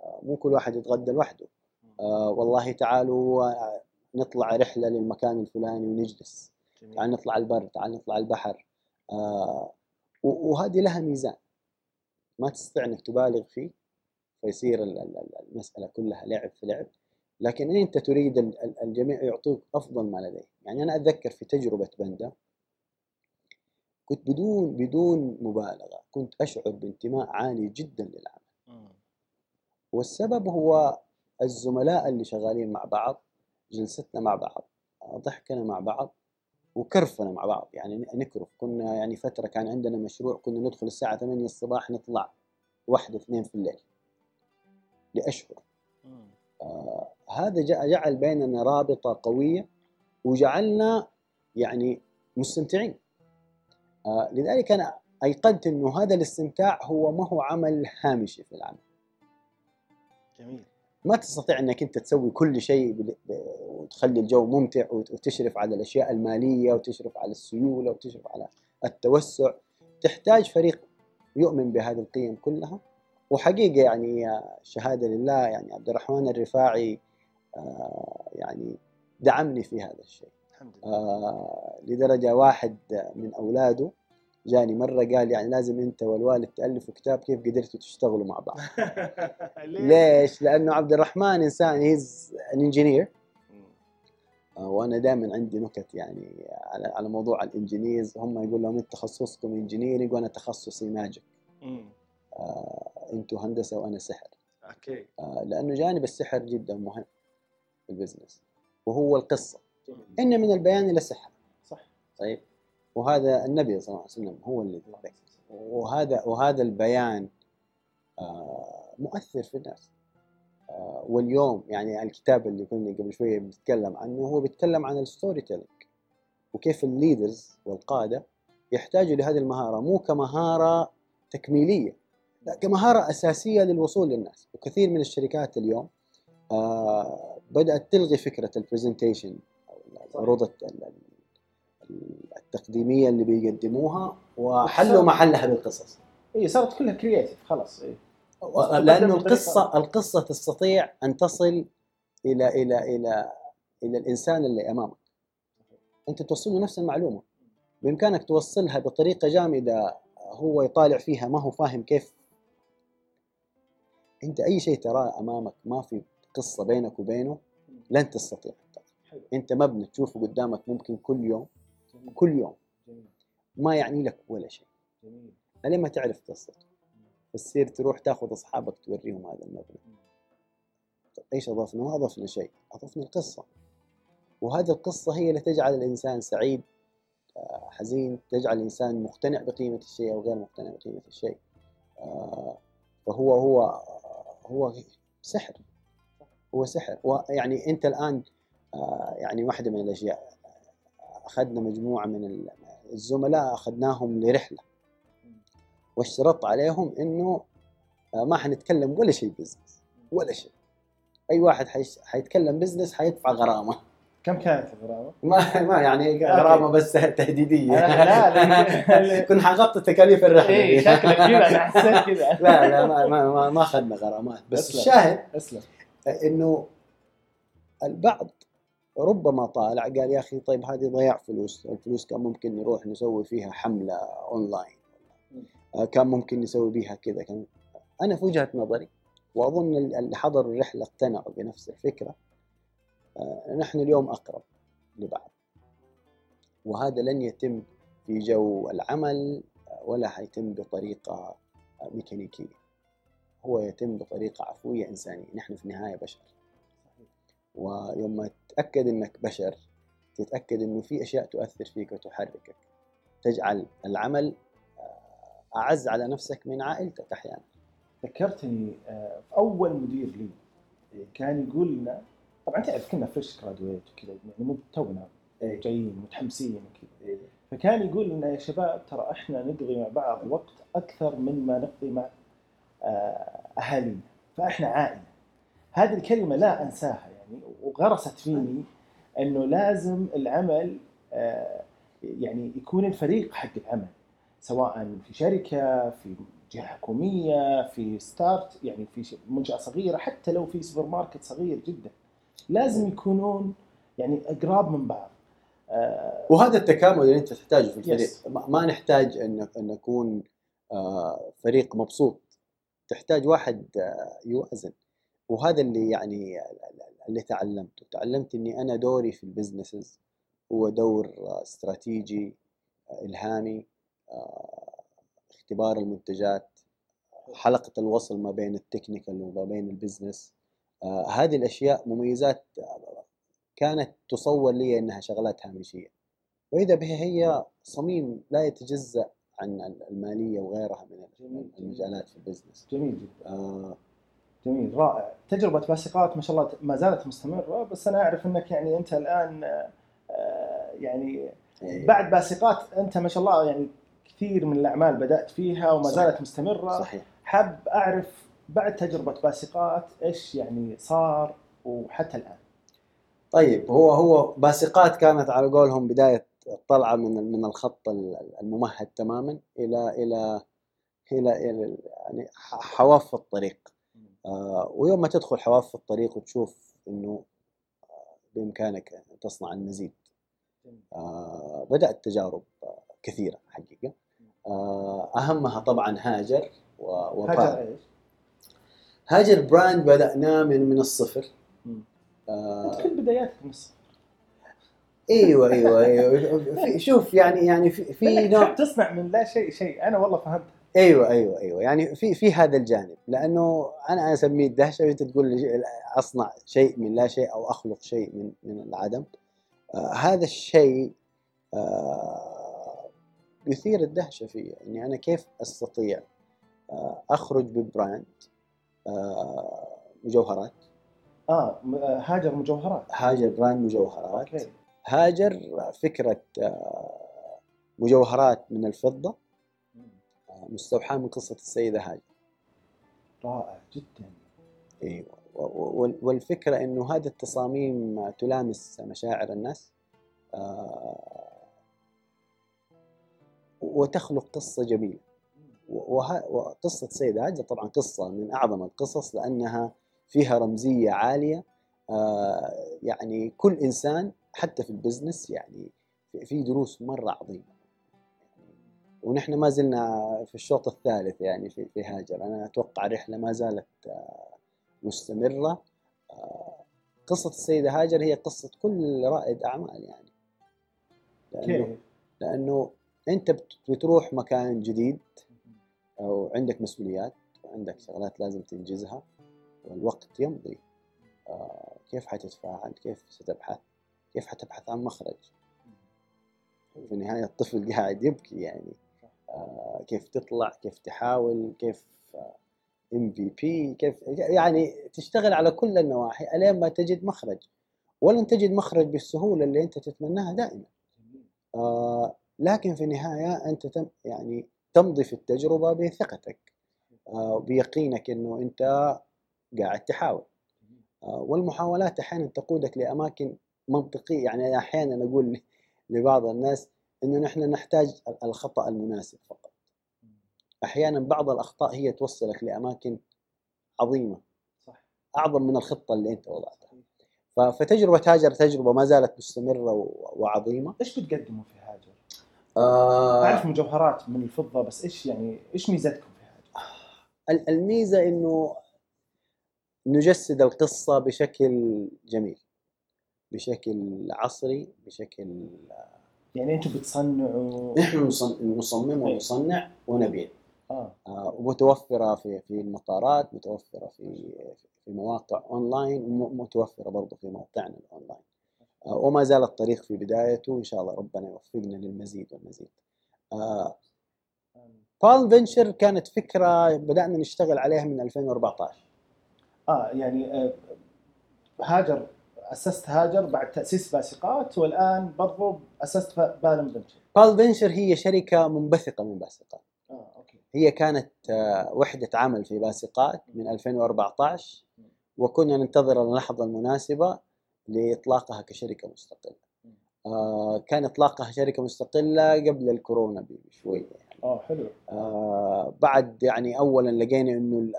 آه، مو كل واحد يتغدى لوحده. آه، والله تعالوا آه، نطلع رحلة للمكان الفلاني ونجلس. تعال نطلع البر تعال نطلع البحر. آه، وهذه لها ميزان. ما تستطيع إنك تبالغ فيه فيصير ال- ال- ال- المسألة كلها لعب في لعب. لكن أنت تريد ال- ال- الجميع يعطوك أفضل ما لديه يعني أنا أتذكر في تجربة بندا كنت بدون بدون مبالغة كنت أشعر بانتماء عالي جدا للعمل. والسبب هو الزملاء اللي شغالين مع بعض جلستنا مع بعض ضحكنا مع بعض وكرفنا مع بعض يعني نكرف كنا يعني فترة كان عندنا مشروع كنا ندخل الساعة 8 الصباح نطلع واحدة اثنين في الليل لأشهر مم. آه هذا جع- جعل بيننا رابطة قوية وجعلنا يعني مستمتعين لذلك أنا أيقنت إنه هذا الاستمتاع هو ما هو عمل هامشي في العمل. جميل. ما تستطيع إنك أنت تسوي كل شيء وتخلي الجو ممتع وت- وتشرف على الأشياء المالية وتشرف على السيولة وتشرف على التوسع. تحتاج فريق يؤمن بهذه القيم كلها. وحقيقة يعني آه، شهادة لله يعني عبد الرحمن الرفاعي آه، يعني دعمني في هذا الشيء. آه، لدرجة واحد من أولاده جاني مرة قال يعني لازم أنت والوالد تألفوا كتاب كيف قدرتوا تشتغلوا مع بعض. [LAUGHS] ليش؟ لأنه عبد الرحمن إنسان he's an engineer مم. وأنا دائما عندي نكت يعني على على موضوع ال engineers. هم يقول لهم أنت تخصصكم engineering وأنا تخصصي magic. آه أنتوا هندسة وأنا سحر. okay. آه لأنه جانب السحر جدا مهم في ال business. وهو القصة. إن من البيان لسحرا. صح. طيب. وهذا النبي صلى الله عليه وسلم هو اللي ذكر وهذا وهذا البيان آه، مؤثر في الناس. آه، واليوم يعني الكتاب اللي كنا قبل شوية بنتكلم عنه هو بيتكلم عن ال storytelling وكيف ال leaders والقادة يحتاجوا لهذه المهارة مو كمهارة تكميلية لا كمهارة أساسية للوصول للناس. وكثير من الشركات اليوم آه، بدأت تلغي فكرة ال presentation العروض الت- ال- ال- التقديمية اللي بيقدموها وحلوا محلها بالقصص إي صارت كلها creative خلاص إيه. لأنه القصة القصة تستطيع أن تصل إلى إلى إلى إلى الإنسان اللي أمامك أنت توصل له نفس المعلومة بإمكانك توصلها بطريقة جامدة هو يطالع فيها ما هو فاهم كيف أنت أي شيء تراه أمامك ما في قصة بينك وبينه لن تستطيع. حلو. انت مبنى تشوفه قدامك ممكن كل يوم جميل. كل يوم جميل. ما يعني لك ولا شيء جميل. ما تعرف قصته تصير تروح تاخذ أصحابك توريهم هذا المبنى طيب إيش أضفنا؟ ما أضفنا شيء، أضفنا القصة وهذه القصة هي اللي تجعل الإنسان سعيد آه، حزين، تجعل الإنسان مقتنع بقيمة الشيء أو غير مقتنع بقيمة الشيء. آه، فهو هو هو سحر هو سحر ويعني أنت الآن آه، يعني واحدة من الأشياء. آه، أخذنا مجموعة من الزملاء أخذناهم لرحلة. واشترطت عليهم إنه آه، ما حنتكلم ولا شيء business ولا شيء. أي واحد حيتكلم business حيدفع غرامة. كم كانت الغرامة؟ ما ما يعني غرامة بس تهديدية. لا لا [LAUGHS] كنت حغطي تكاليف الرحلة. اي دي. شكلك كذا أنا حسيت كذا. [LAUGHS] لا لا ما ما ما, ما أخذنا غرامات. بس أسلم. الشاهد اسلم. إنه البعض ربما طالع قال يا أخي طيب هذه ضياع فلوس، الفلوس كان ممكن نروح نسوي فيها حملة اونلاين آه، كان ممكن نسوي بيها كذا. كان أنا في وجهة نظري وأظن ال- اللي حضروا الرحلة اقتنعوا بنفس الفكرة. آه، نحن اليوم أقرب لبعض. وهذا لن يتم في جو العمل آه، ولا حيتم بطريقة ميكانيكية. هو يتم بطريقة عفوية إنسانية. نحن في النهاية بشر. ويوم ما تتأكد إنك بشر تتأكد إنه في أشياء تؤثر فيك وتحركك. تجعل العمل آه، أعز على نفسك من عائلتك أحيانا. ذكرتني آه، في أول مدير لي كان يقول لنا طبعا تعرف كنا فريش جرادويت وكذا يعني مو تونا إيه. جايين متحمسين وكذا. فكان يقول لنا يا شباب ترى إحنا نقضي مع بعض وقت أكثر من ما نقضي مع آه، أهالينا فإحنا عائلة. هذه الكلمة لا أنساها. يعني وغرست فيني إنه لازم العمل آه، يعني يكون الفريق حق العمل سواء في شركة في جهة حكومية في start يعني في منشأة صغيرة حتى لو في سوبر ماركت صغير جدا. لازم يكونون يعني أقرب من بعض. آه، وهذا التكامل اللي أنت تحتاجه في الفريق. Yes. ما نحتاج ان إن نكون آه، فريق مبسوط. تحتاج واحد يوازن. وهذا اللي يعني اللي تعلمته. تعلمت إني أنا دوري في ال businesses هو دور استراتيجي إلهامي آه، اختبار المنتجات حلقة الوصل ما بين ال technical وما بين ال business. آه، هذه الأشياء مميزات كانت تصور لي إنها شغلات هامشية. وإذا بها هي صميم لا يتجزأ عن المالية وغيرها من. المجالات في البزنس. جميل جدا. آه، جميل رائع. تجربة باسقات ما شاء الله ما زالت مستمرة بس أنا أعرف أنك يعني أنت الآن آه، يعني إيه. بعد باسقات أنت ما شاء الله يعني كثير من الأعمال بدأت فيها وما صحيح. زالت مستمرة. صحيح. حاب أعرف بعد تجربة باسقات إيش يعني صار وحتى الآن؟ طيب هو هو باسقات كانت على قولهم بداية الطلعة من من الخط الممهد تماما إلى إلى إلى, إلى يعني حواف الطريق. آه ويوم ما تدخل حواف الطريق وتشوف إنه آه، بإمكانك أن تصنع المزيد. آه بدأت تجارب آه، كثيرة حقيقة. آه أهمها طبعا هاجر و هاجر إيش؟ هاجر براند بدأناه من من الصفر. آه كنت بداياتك من الصفر. أيوه أيوه أيوه. شوف يعني يعني في في نوع تصنع من لا شيء شيء. أنا والله فهمت. أيوه أيوه أيوه. يعني في في هذا الجانب. لأنه أنا أسميه الدهشة وانت تقول لي أصنع شيء من لا شيء أو أخلق شيء من من العدم. آه هذا الشيء آه يثير الدهشة فيه اني أنا كيف أستطيع آه أخرج ب brand آه مجوهرات؟ آه آه، هاجر مجوهرات. هاجر brand مجوهرات. Okay. هاجر فكرة آه مجوهرات من الفضة. مستوحاة من قصة السيدة هاجر رائع جدا. أيوه و- وال- والفكرة إنه هذه التصاميم تلامس مشاعر الناس. آه، وتخلق قصة جميلة. و- وه- وقصة سيد هاجر طبعا قصة من أعظم القصص لأنها فيها رمزية عالية. آه، يعني كل إنسان حتى في البزنس يعني في- دروس مرة عظيمة. ونحن ما زلنا في الشوط الثالث يعني في في هاجر. أنا أتوقع الرحله ما زالت آه، مستمرة. آه، قصة السيدة هاجر هي قصة كل رائد أعمال يعني. لأنه؟ لأنه أنت بت- بتروح مكان جديد أو عندك مسؤوليات وعندك شغلات لازم تنجزها والوقت يمضي. آه، كيف حتتفاعل؟ كيف ستبحث؟ كيف حتبحث عن مخرج؟ في النهاية الطفل قاعد يبكي يعني. كيف تطلع كيف تحاول كيف ام في بي كيف يعني تشتغل على كل النواحي ألين ما تجد مخرج. ولن تجد مخرج بالسهولة اللي أنت تتمناها دائما. آه، لكن في النهاية أنت تم يعني تمضي في التجربة بثقتك آه، وبيقينك أنه أنت قاعد تحاول. آه، والمحاولات أحيانا تقودك لأماكن منطقية يعني أنا أحيانا أقول ل- لبعض الناس أنه نحن نحتاج الخطأ المناسب فقط. أحيانا بعض الأخطاء هي توصلك لأماكن عظيمة. صح. أعظم من الخطة اللي أنت وضعتها. ف- فتجربة هاجر تجربة ما زالت مستمرة و- وعظيمة. إيش بتقدموا في هاجر؟ آه، أعرف مجوهرات من الفضة بس إيش يعني إيش ميزتكم في هاجر؟ ال- الميزة إنه نجسد القصة بشكل جميل بشكل عصري بشكل يعني أنتم بتصنعوا نحن نصمم ونصنع ونبيع. آه. آه، ومتوفرة في في المطارات متوفرة في في مواقع أونلاين ومتوفره برضه في موقعنا الأونلاين. آه، وما زال الطريق في بدايته وان شاء الله ربنا يوفقنا للمزيد والمزيد. آه، Palm Venture كانت فكرة بدأنا نشتغل عليها من 2014 آه يعني آه، هاجر أسست هاجر بعد تأسيس باسقات والآن برضو أسست Palm Venture Palm Venture هي شركة منبثقة من باسقات. آه okay. هي كانت آه، وحدة عمل في باسقات من 2014 وكنا ننتظر اللحظة المناسبة لإطلاقها كشركة مستقلة. آه، كان إطلاقها شركة مستقلة قبل الكورونا بشوية يعني. آه حلو. آه، بعد يعني أولا لقينا ال-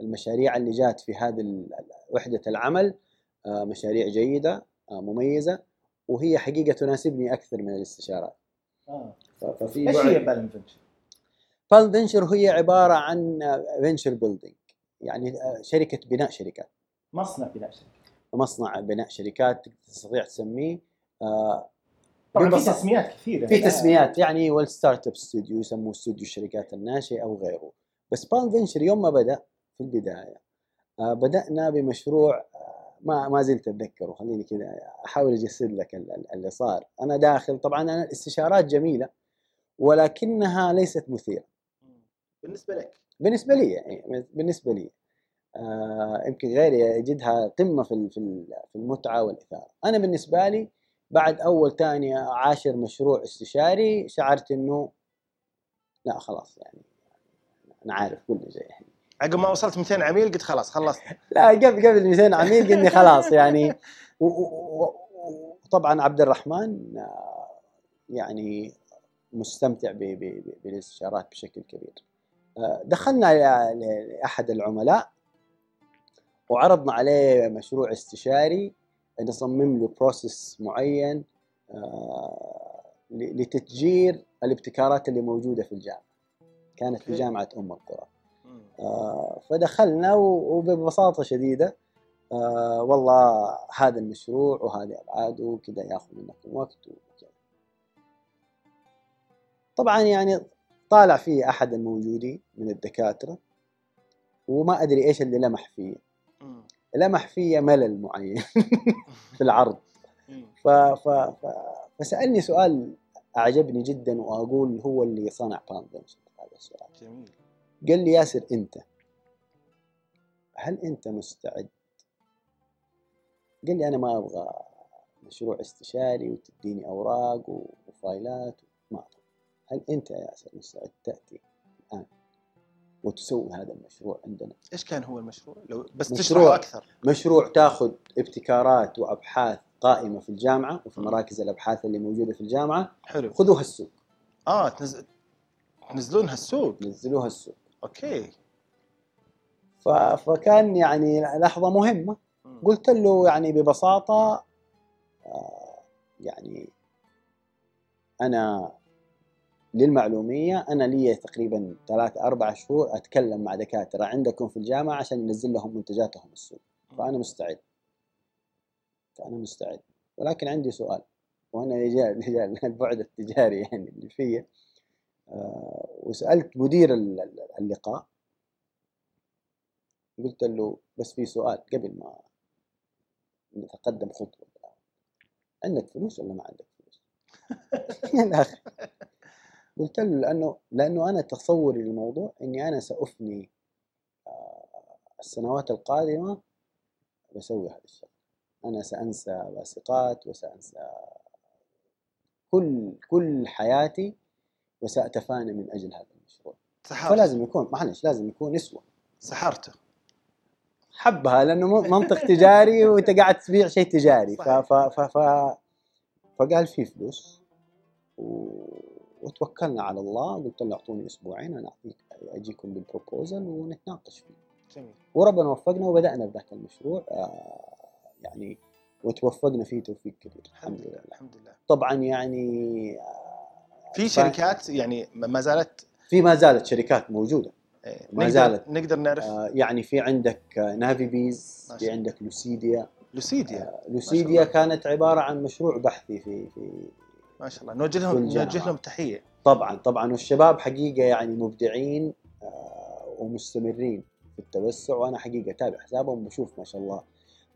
المشاريع اللي جات في هذه وحدة العمل آه، مشاريع جيدة آه، مميزة وهي حقيقة تناسبني أكثر من الاستشارات. آه. ففي إيش هي Palm Venture؟ Venture هي عبارة عن venture building يعني شركة بناء شركات. مصنع بناء شركه مصنع بناء شركات تستطيع تسميه آه، طبعا في. تسميات كثيرة. في تسميات يعني وال startup studio يسموه استوديو الشركات الناشئة أو غيره. بس بال فينشر يوم ما بدأ في البداية آه، بدأنا بمشروع آه، ما ما زلت أتذكره. خليني كذا أحاول أجسد لك ال- ال- اللي صار. أنا داخل طبعا أنا الاستشارات جميلة ولكنها ليست مثيرة. بالنسبة لك؟ بالنسبة لي يعني بالنسبة لي. آه يمكن غيري يجدها قمة في في ال- في المتعة والإثارة. أنا بالنسبة لي بعد أول ثاني عاشر مشروع استشاري شعرت إنه لا خلاص يعني أنا عارف كل شيء. عقب ما وصلت 200 عميل قلت خلاص خلصت. لا قبل قبل 200 عميل قلني خلاص يعني. وطبعا عبد الرحمن آه، يعني مستمتع بالاستشارات بشكل كبير. آه، دخلنا لأحد العملاء وعرضنا عليه مشروع استشاري نصمم له بروسيس معين آه، لتتجير الابتكارات اللي موجودة في الجامعة. كانت في. جامعة أم القرى. فدخلنا و- وببساطة شديدة آه، والله هذا المشروع وهذه أبعاده وكذا ياخذ منكم وقت وكذا. طبعا يعني طالع فيه أحد الموجودين من الدكاترة وما أدري إيش اللي لمح فيه. لمح فيه ملل معين [LAUGHS] في العرض. ف ف ف فسألني سؤال أعجبني جدا وأقول هو اللي صنع بانفنشن هذا السؤال. جميل. قال لي ياسر أنت هل أنت مستعد؟ قال لي أنا ما أبغى مشروع استشاري وتديني أوراق وفايلات ما أبغى هل أنت يا ياسر مستعد تأتي الآن وتسوي هذا المشروع عندنا؟ إيش كان هو المشروع؟ لو بس مشروع. أكثر مشروع تاخذ ابتكارات وأبحاث قائمة في الجامعة وفي. مراكز الأبحاث اللي موجودة في الجامعة حلو خذوها السوق آه تنزل تنزلونها السوق نزلوها السوق أوكي. ف... فكان يعني لحظة مهمة. قلت له يعني ببساطة آه، يعني أنا للمعلومية أنا لي تقريبا ثلاثة أربع شهور أتكلم مع دكاترة عندكم في الجامعة عشان ننزل لهم منتجاتهم السوق. فأنا مستعد. فأنا مستعد. ولكن عندي سؤال وأنا رجال رجال [LAUGHS] البعد التجاري يعني اللي فيه آه، وسألت مدير ال- ال- اللقاء قلت له بس في سؤال قبل ما نتقدم خطوة عندك فلوس ولا ما عندك فلوس؟ [LAUGHS] من الآخر قلت له لأنه لأنه أنا تصوري للموضوع إني أنا سأفني آه، السنوات القادمة بسوي هذا الشيء. أنا سأنسى واثقات وسأنسى كل كل حياتي وسأتفانى من أجل هذا المشروع. سحرت فلازم يكون معلش لازم يكون يسوى. سحرته. حبها لأنه م- منطق تجاري وأنت قاعد تبيع شيء تجاري. ف. ف ف ف فقال في فلوس و... وتوكلنا على الله قلت له أعطوني أسبوعين أنا أعطيك أجيكم بالبروبوزل ونتناقش فيه. جميل. وربنا وفقنا وبدأنا بذاك المشروع آه يعني وتوفقنا فيه توفيق كبير. الحمد لله. الحمد لله. طبعا يعني آه، في شركات يعني ما زالت في ما زالت شركات موجودة. إيه، ما زالت. نقدر نعرف؟ آه يعني في عندك آه، نافي بيز ما في عندك لوسيديا لوسيديا لوسيديا الله. كانت عبارة عن مشروع بحثي في في ما شاء الله. نوجه لهم. نوجه لهم تحية. طبعا طبعا. والشباب حقيقة يعني مبدعين آه، ومستمرين في التوسع وأنا حقيقة أتابع حسابهم وبشوف ما شاء الله.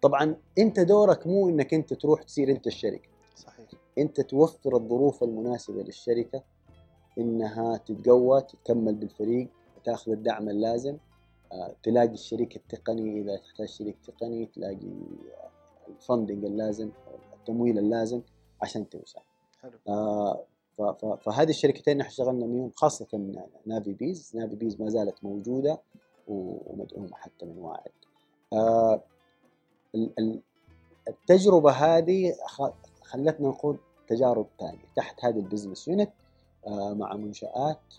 طبعا أنت دورك مو إنك أنت تروح تصير أنت الشركة. صحيح. أنت توفر الظروف المناسبة للشركة إنها تتقوى تكمل بالفريق تأخذ الدعم اللازم. آه، تلاقي الشريك التقني إذا تحتاج شريك تقني تلاقي آه، ال funding اللازم التمويل اللازم عشان توسع حلو. آه، فهذه الشركتين نحن اشتغلنا بهم خاصة نافي بيز نافي بيز ما زالت موجودة ومدعومة حتى من واعد آه، ال- ال- التجربة هذه خلتنا نخوض تجارب ثانية تحت هذه ال business unit آه، مع منشآت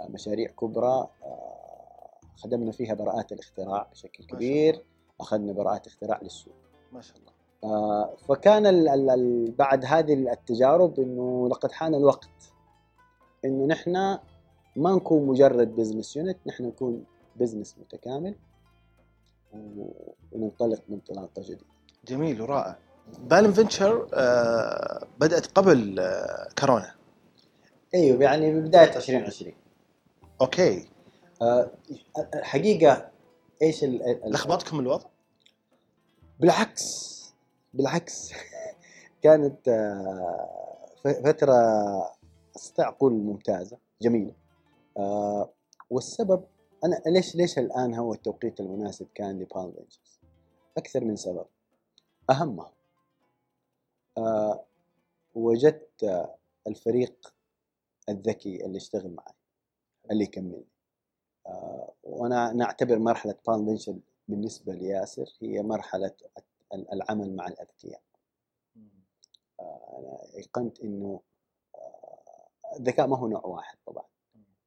آه، مشاريع كبرى آه، خدمنا فيها براءات الاختراع بشكل كبير. أخذنا براءات اختراع للسوق. ما شاء الله. فكان ال ال ال بعد هذه التجارب إنه لقد حان الوقت إنه نحن ما نكون مجرد business unit نحن نكون business متكامل وننطلق بانطلاقة جديدة. جميل ورائع. بالم فينشر آه بدأت قبل آه كورونا. أيوه يعني ببدايه 2020 أوكي. آه، الحقيقة إيش ال- ال- لخبطكم الوضع؟ بالعكس بالعكس. [LAUGHS] كانت آه، فترة استطيع أقول ممتازة جميلة. آه، والسبب أنا ليش ليش الآن هو التوقيت المناسب كان لبالم؟ أكثر من سبب. اهمها آه، وجدت آه، الفريق الذكي اللي يشتغل معي اللي يكملني. آه، وأنا نعتبر مرحلة بالم فينشر بالنسبة لياسر هي مرحلة العمل مع الأذكياء. أنا ايقنت إنه الذكاء ما هو نوع واحد طبعا.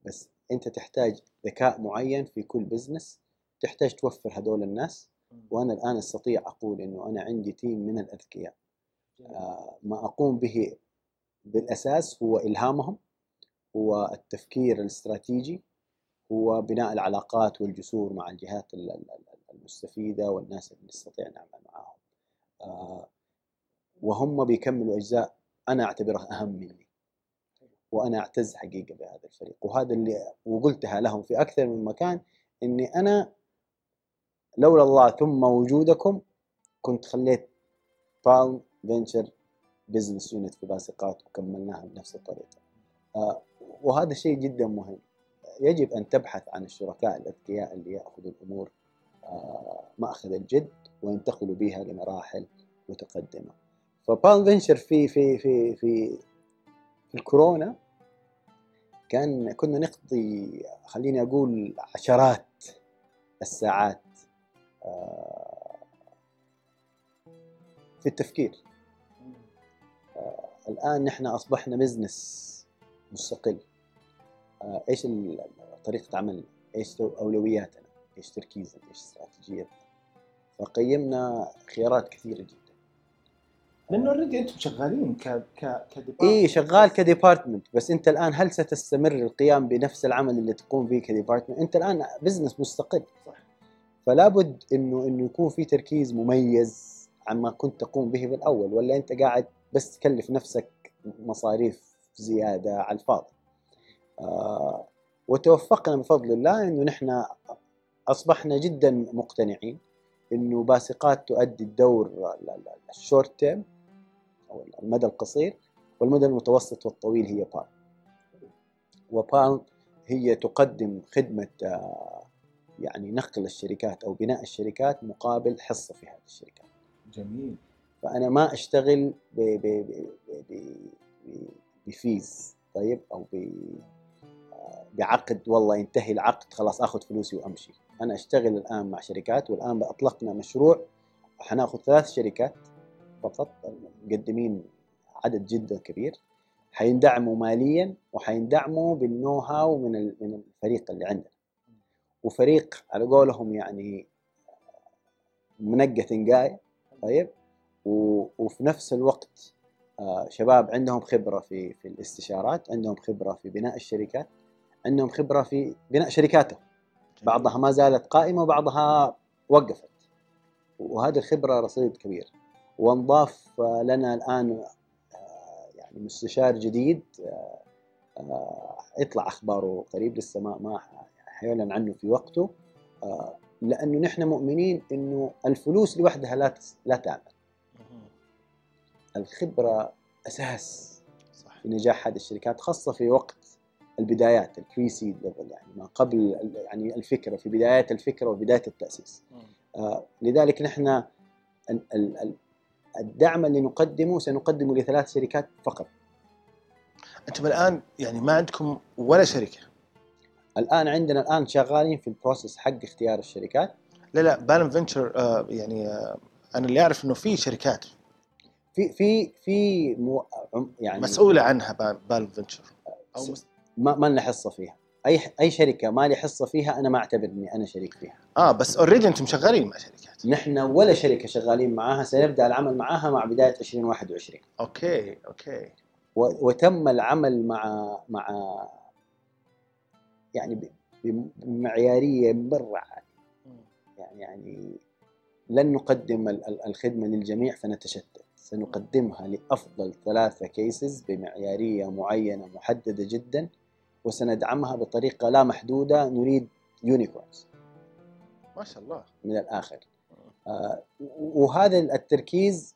بس أنت تحتاج ذكاء معين في كل business تحتاج توفر هذول الناس. وأنا الآن أستطيع أقول إنه أنا عندي team من الأذكياء. آه، ما أقوم به بالأساس هو إلهامهم هو التفكير الاستراتيجي هو بناء العلاقات والجسور مع الجهات المستفيدة والناس اللي نستطيع نعمل معاهم. آه، وهم بيكملوا أجزاء أنا أعتبرها أهم مني. وأنا أعتز حقيقة بهذا الفريق. وهذا اللي وقلتها لهم في أكثر من مكان إني أنا لولا الله ثم وجودكم كنت خليت Venture business unit في باسقات وكملناها بنفس الطريقة. آه وهذا شيء جدا مهم. يجب أن تبحث عن الشركاء الأذكياء اللي يأخذوا الأمور آه مأخذ الجد وينتقلوا بها لمراحل متقدمة. فبالم فينشر في في في في في الكورونا كان كنا نقضي خليني أقول عشرات الساعات آه، في التفكير. الآن نحن أصبحنا بزنس مستقل. آه، إيش طريقة عملنا؟ إيش أولوياتنا؟ إيش تركيزنا؟ إيش استراتيجيتنا؟ فقيمنا خيارات كثيرة جدا. لأنه already أنتم شغالين ك ك ك department إي شغال ك department بس أنت الآن هل ستستمر القيام بنفس العمل اللي تقوم به ك department؟ أنت الآن business مستقل. صح. فلا بد انه إنه يكون في تركيز مميز عما كنت تقوم به بالأول ولا أنت قاعد بس تكلف نفسك مصاريف زيادة على الفاضي. آه وتوفقنا بفضل الله إنه نحن أصبحنا جدا مقتنعين إنه باسقات تؤدي الدور الشورت تيرم أو المدى القصير والمدى المتوسط والطويل هي بال وبال هي تقدم خدمة آه، يعني نقل الشركات أو بناء الشركات مقابل حصة في هذه الشركات. جميل. فأنا ما أشتغل ب ب ب بفيز طيب؟ أو آه، بعقد والله ينتهي العقد خلاص أخذ فلوسي وأمشي. أنا أشتغل الآن مع شركات والآن أطلقنا مشروع. حناخذ ثلاث شركات فقط مقدمين عدد جدا كبير. حيندعموا ماليا وحيندعموا بالنو هاو من من الفريق اللي عندنا. وفريق على قولهم يعني منقة تنقاية طيب؟ وفي نفس الوقت آه، شباب عندهم خبرة في في الاستشارات عندهم خبرة في بناء الشركات عندهم خبرة في بناء شركاتهم. بعضها ما زالت قائمة وبعضها وقفت. وهذه الخبرة رصيد كبير. وانضاف لنا الآن آه، يعني مستشار جديد آه، آه، يطلع أخباره قريب لسه ما ما حيعلن عنه في وقته. لأنه نحن مؤمنين إنه الفلوس لوحدها لا لا تعمل. الخبرة أساس صح. في نجاح هذه الشركات خاصة في وقت البدايات ال pre-seed level يعني ما قبل يعني الفكرة في بدايات الفكرة وبدايه التأسيس. آه لذلك نحن الدعم اللي نقدمه سنقدمه لثلاث شركات فقط. أنتم الآن يعني ما عندكم ولا شركة؟ الآن عندنا الآن شغالين في ال process حق اختيار الشركات. لا لا Palm Venture آه يعني آه أنا اللي أعرف إنه في شركات في في في مو يعني مسؤولة عنها Palm Venture. أو ما ما لنا حصه فيها. أي أي شركة ما لي حصة فيها أنا ما أعتبر إني أنا شريك فيها. آه بس already أنتم شغالين مع شركات. نحن ولا شركة شغالين معاها سنبدأ العمل معاها مع بداية 2021 okay okay. وتم العمل مع مع يعني بمعيارية مره يعني يعني لن نقدم الخدمة للجميع فنتشتت. سنقدمها لأفضل ثلاثة cases بمعيارية معينة محددة جدا وسندعمها بطريقة لا محدودة نريد unicorns ما شاء الله. من الآخر. آه. وهذا التركيز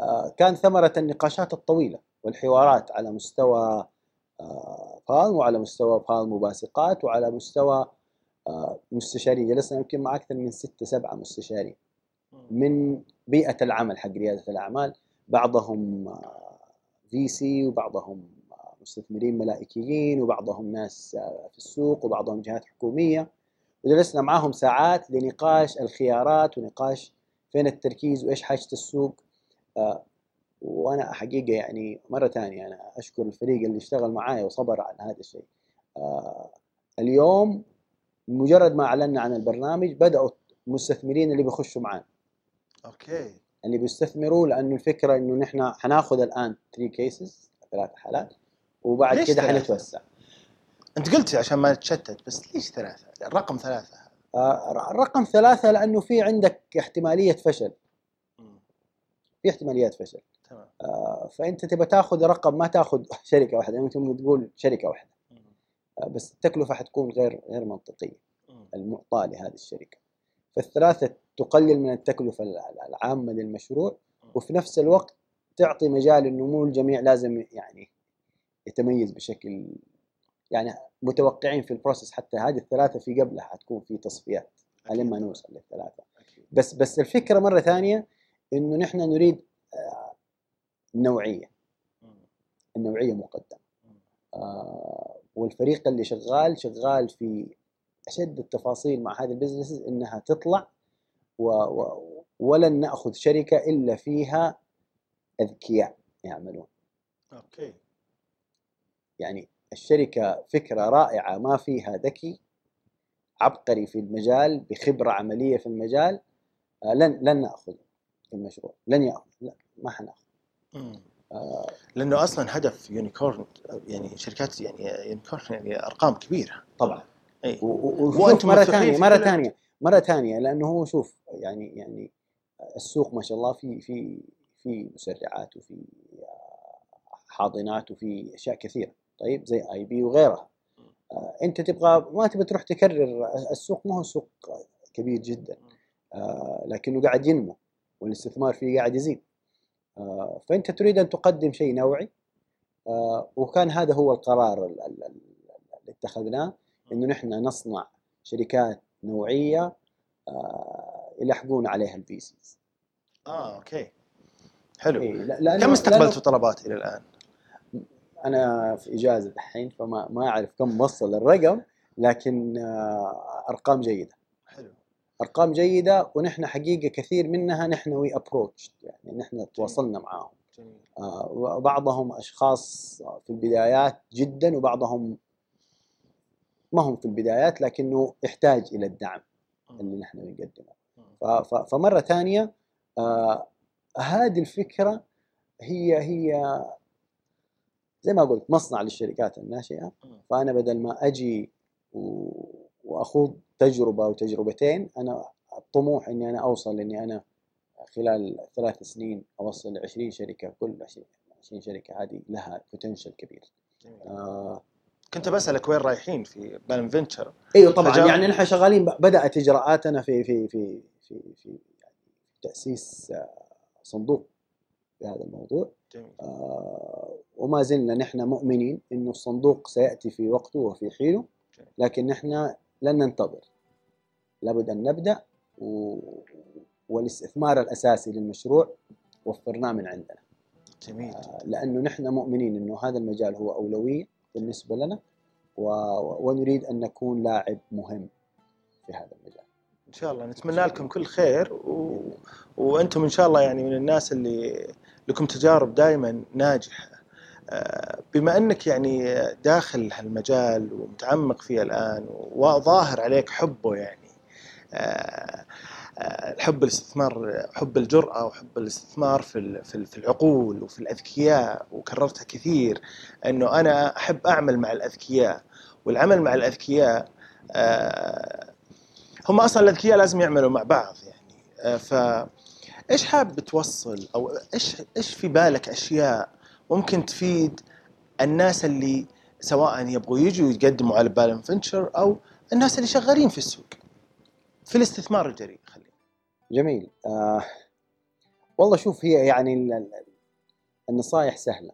آه كان ثمرة النقاشات الطويلة والحوارات على مستوى آه بالم وعلى مستوى بالم مباسقات وعلى مستوى آه مستشارين جلسنا يمكن مع أكثر من ستة سبعة مستشارين من بيئة العمل حق ريادة الأعمال. بعضهم في سي وبعضهم مستثمرين ملائكيين وبعضهم ناس في السوق وبعضهم جهات حكومية. وجلسنا معاهم ساعات لنقاش الخيارات ونقاش فين التركيز وإيش حاجة السوق. وأنا حقيقة يعني مرة ثانية أنا أشكر الفريق اللي اشتغل معايا وصبر على هذا الشيء. اليوم مجرد ما اعلنا عن البرنامج بدأوا المستثمرين اللي بيخشوا معانا. أوكي. اللي بيستثمروا لأنه الفكرة إنه نحن حناخذ الآن 3 cases ثلاث حالات وبعد كده؟ حنتوسع أنت قلت عشان ما نتشتت بس ليش ثلاثة؟ الرقم ثلاثة آه، الرقم ثلاثة لأنه في عندك احتمالية فشل. في احتماليات فشل تمام آه، فأنت تبى تاخذ رقم ما تاخذ [LAUGHS] شركة واحدة يعني أنت تقول شركة واحدة مم. آه، بس التكلفة حتكون غير غير منطقية مم. المعطاة لهذه الشركة فالثلاثة تقلل من التكلفة العامة للمشروع وفي نفس الوقت تعطي مجال انه مو الجميع لازم يعني يتميز بشكل يعني متوقعين في ال process حتى هذه الثلاثة في قبلها حتكون في تصفيات على ما نوصل للثلاثة. بس بس الفكرة مرة ثانية إنه نحن نريد آه، نوعية. النوعية مقدمة. آه، والفريق اللي شغال شغال في أشد التفاصيل مع هذه ال businesses إنها تطلع و و ولن نأخذ شركة إلا فيها أذكياء يعملون. أوكي. يعني الشركة فكرة رائعة ما فيها ذكي عبقري في المجال بخبرة عملية في المجال آه، لن لن نأخذ المشروع لن يأخذ لا ما حنأخذ. آه، لأنه أصلا هدف unicorn يعني شركات يعني unicorn يعني أرقام كبيرة. طبعا. إي. و- و- وشوف وأنتم مرة ثانية مرة ثانية. مرة ثانية لأنه هو شوف يعني يعني السوق ما شاء الله في في في مسرعات وفي آه، حاضنات وفي أشياء كثيرة. طيب زي آي بي وغيرها. آه، أنت تبغى ما تبغى تروح تكرر السوق ما هو سوق كبير جدا. آه، لكنه قاعد ينمو والاستثمار فيه قاعد يزيد. آه، فأنت تريد أن تقدم شيء نوعي. آه، وكان هذا هو القرار ال- ال- ال- اللي اتخذناه إنه نحن نصنع شركات نوعية آه، يلحقون عليها ال VCs آه أوكي. حلو. لأنه كم استقبلتوا طلبات إلى الآن؟ أنا في إجازة الحين فما ما أعرف كم وصل الرقم لكن آه، أرقام جيدة. حلو. أرقام جيدة ونحن حقيقة كثير منها نحن we approach يعني نحن تواصلنا معاهم. جميل. آه، وبعضهم أشخاص في البدايات جدا وبعضهم ما هم في البدايات لكنه يحتاج إلى الدعم اللي نحن ف- فمرة ثانية آه هذه الفكرة هي هي زي ما قلت مصنع للشركات الناشئة. فأنا بدل ما أجي وأخوض تجربة وتجربتين أنا الطموح إني أنا أوصل إني أنا خلال ثلاث سنين أوصل ل 20 شركة كل 20 20 شركة هذه لها بوتنشل كبير. آه كنت بسألك وين رايحين في بالم فينشر إيوه طبعا فجاء- يعني نحن شغالين بدأت إجراءاتنا في في في في في يعني تأسيس آه، صندوق في هذا الموضوع. جميل. آه، وما زلنا نحن مؤمنين إنه الصندوق سيأتي في وقته وفي حينه لكن نحن لن ننتظر. لابد أن نبدأ و... والاستثمار الأساسي للمشروع وفرناه من عندنا. جميل. آه، لأنه نحن مؤمنين إنه هذا المجال هو أولوية. بالنسبة لنا و... ونريد أن نكون لاعب مهم في هذا المجال. إن شاء الله نتمنى لكم كل خير و... وأنتم إن شاء الله يعني من الناس اللي لكم تجارب دائما ناجحة. آه، بما أنك يعني داخل هالمجال ومتعمق فيه الآن وظاهر عليك حبه يعني آه، حب الاستثمار حب الجرأة وحب الاستثمار في في ال- في العقول وفي الأذكياء وكررتها كثير أنه أنا أحب أعمل مع الأذكياء. والعمل مع الأذكياء آه، هم أصلا الأذكياء لازم يعملوا مع بعض يعني. آه، ف إيش حاب توصل؟ أو إيش إيش في بالك أشياء ممكن تفيد الناس اللي سواء يبغوا يجوا يقدموا على بالم فينشر أو الناس اللي شغالين في السوق؟ في الاستثمار الجريء خلينا جميل. آه والله شوف هي يعني ال- ال- النصائح سهلة.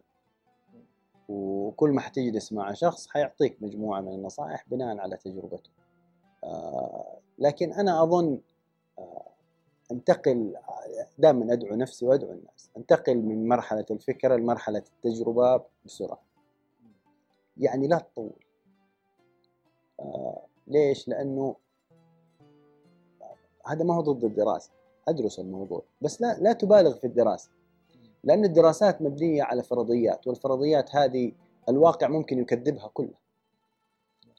وكل ما حتجلس مع شخص حيعطيك مجموعة من النصائح بناء على تجربته. آه لكن أنا أظن آه أنتقل دائما أدعو نفسي وأدعو الناس. أنتقل من مرحلة الفكرة لمرحلة التجربة بسرعة. يعني لا تطول. آه ليش؟ لأنه هذا ما هو ضد الدراسة. أدرس الموضوع. بس لا لا تبالغ في الدراسة. لأن الدراسات مبنية على فرضيات والفرضيات هذه الواقع ممكن يكذبها كلها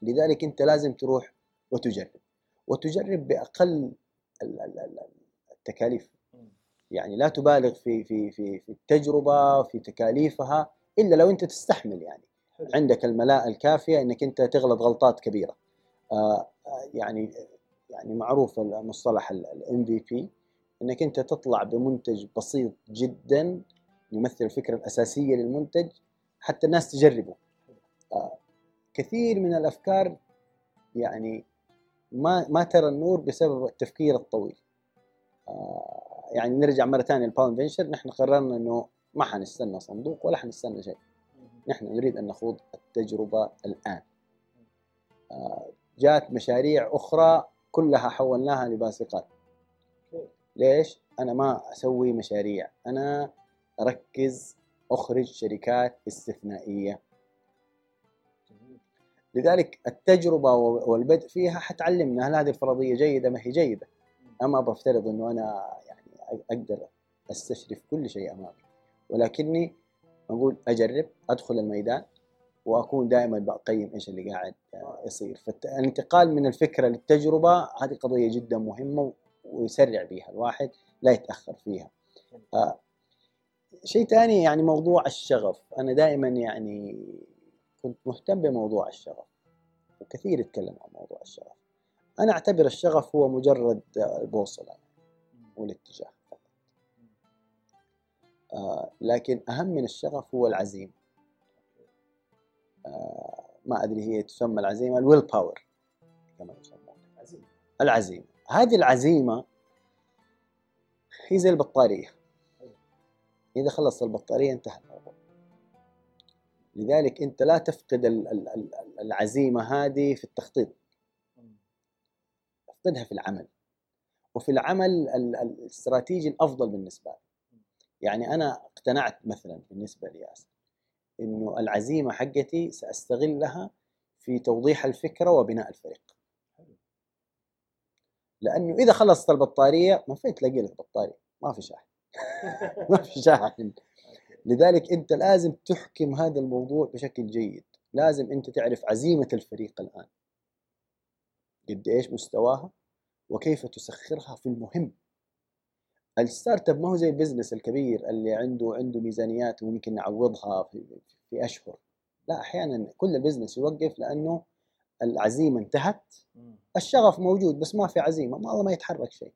لذلك أنت لازم تروح وتجرب. وتجرب بأقل التكاليف. يعني لا تبالغ في في في في التجربة في تكاليفها إلا لو أنت تستحمل يعني. عندك الملاءه الكافية إنك أنت تغلط غلطات كبيرة. آه يعني يعني معروف المصطلح ال MVP إنك أنت تطلع بمنتج بسيط جدا يمثل الفكرة الأساسية للمنتج حتى الناس تجربه. آه كثير من الأفكار يعني ما ما ترى النور بسبب التفكير الطويل. آه يعني نرجع مرة ثانية لل Bawn venture نحن قررنا إنه ما حنستنى صندوق ولا حنستنى شيء. نحن نريد أن نخوض التجربة الآن. آه جات مشاريع أخرى كلها حولناها لباسقات ليش؟ أنا ما أسوي مشاريع. أنا أركز أخرج شركات استثنائية. لذلك التجربة والبدء فيها حتعلمنا هل هذه الفرضية جيدة ما هي جيدة. أما بفترض إنه أنا يعني أقدر أستشرف كل شيء أمامي. ولكني أقول أجرب أدخل الميدان. وأكون دائما بقيم إيش اللي قاعد يصير. فالانتقال من الفكرة للتجربة هذه قضية جدا مهمة ويسرع بها الواحد لا يتأخر فيها. آه شيء ثاني يعني موضوع الشغف. أنا دائما يعني كنت مهتم بموضوع الشغف وكثير يتكلم عن موضوع الشغف. أنا أعتبر الشغف هو مجرد البوصلة والاتجاه فقط. آه لكن أهم من الشغف هو العزيمة. آه ما أدري هي تسمى العزيمة الويل باور كما يسمونها العزيمة. هذه العزيمة هي زي البطارية. إذا خلصت البطارية انتهى الموضوع. لذلك أنت لا تفقد العزيمة هذه في التخطيط. افقدها في العمل. وفي العمل الاستراتيجي الأفضل بالنسبة لي. يعني أنا اقتنعت مثلا بالنسبة لي إنه العزيمة حقتي سأستغلها في توضيح الفكرة وبناء الفريق. لأنه إذا خلصت البطارية ما فين تلاقي لك بطارية ما في شاحن. [LAUGHS] ما في شاحن. لذلك أنت لازم تحكم هذا الموضوع بشكل جيد. لازم أنت تعرف عزيمة الفريق الآن. قد إيش مستواها وكيف تسخرها في المهم. ال startup ما هو زي ال business الكبير اللي عنده عنده ميزانيات وممكن نعوضها في, في أشهر. لا أحيانا كل ال business يوقف لأنه العزيمة انتهت. الشغف موجود بس ما في عزيمة ما ما يتحرك شيء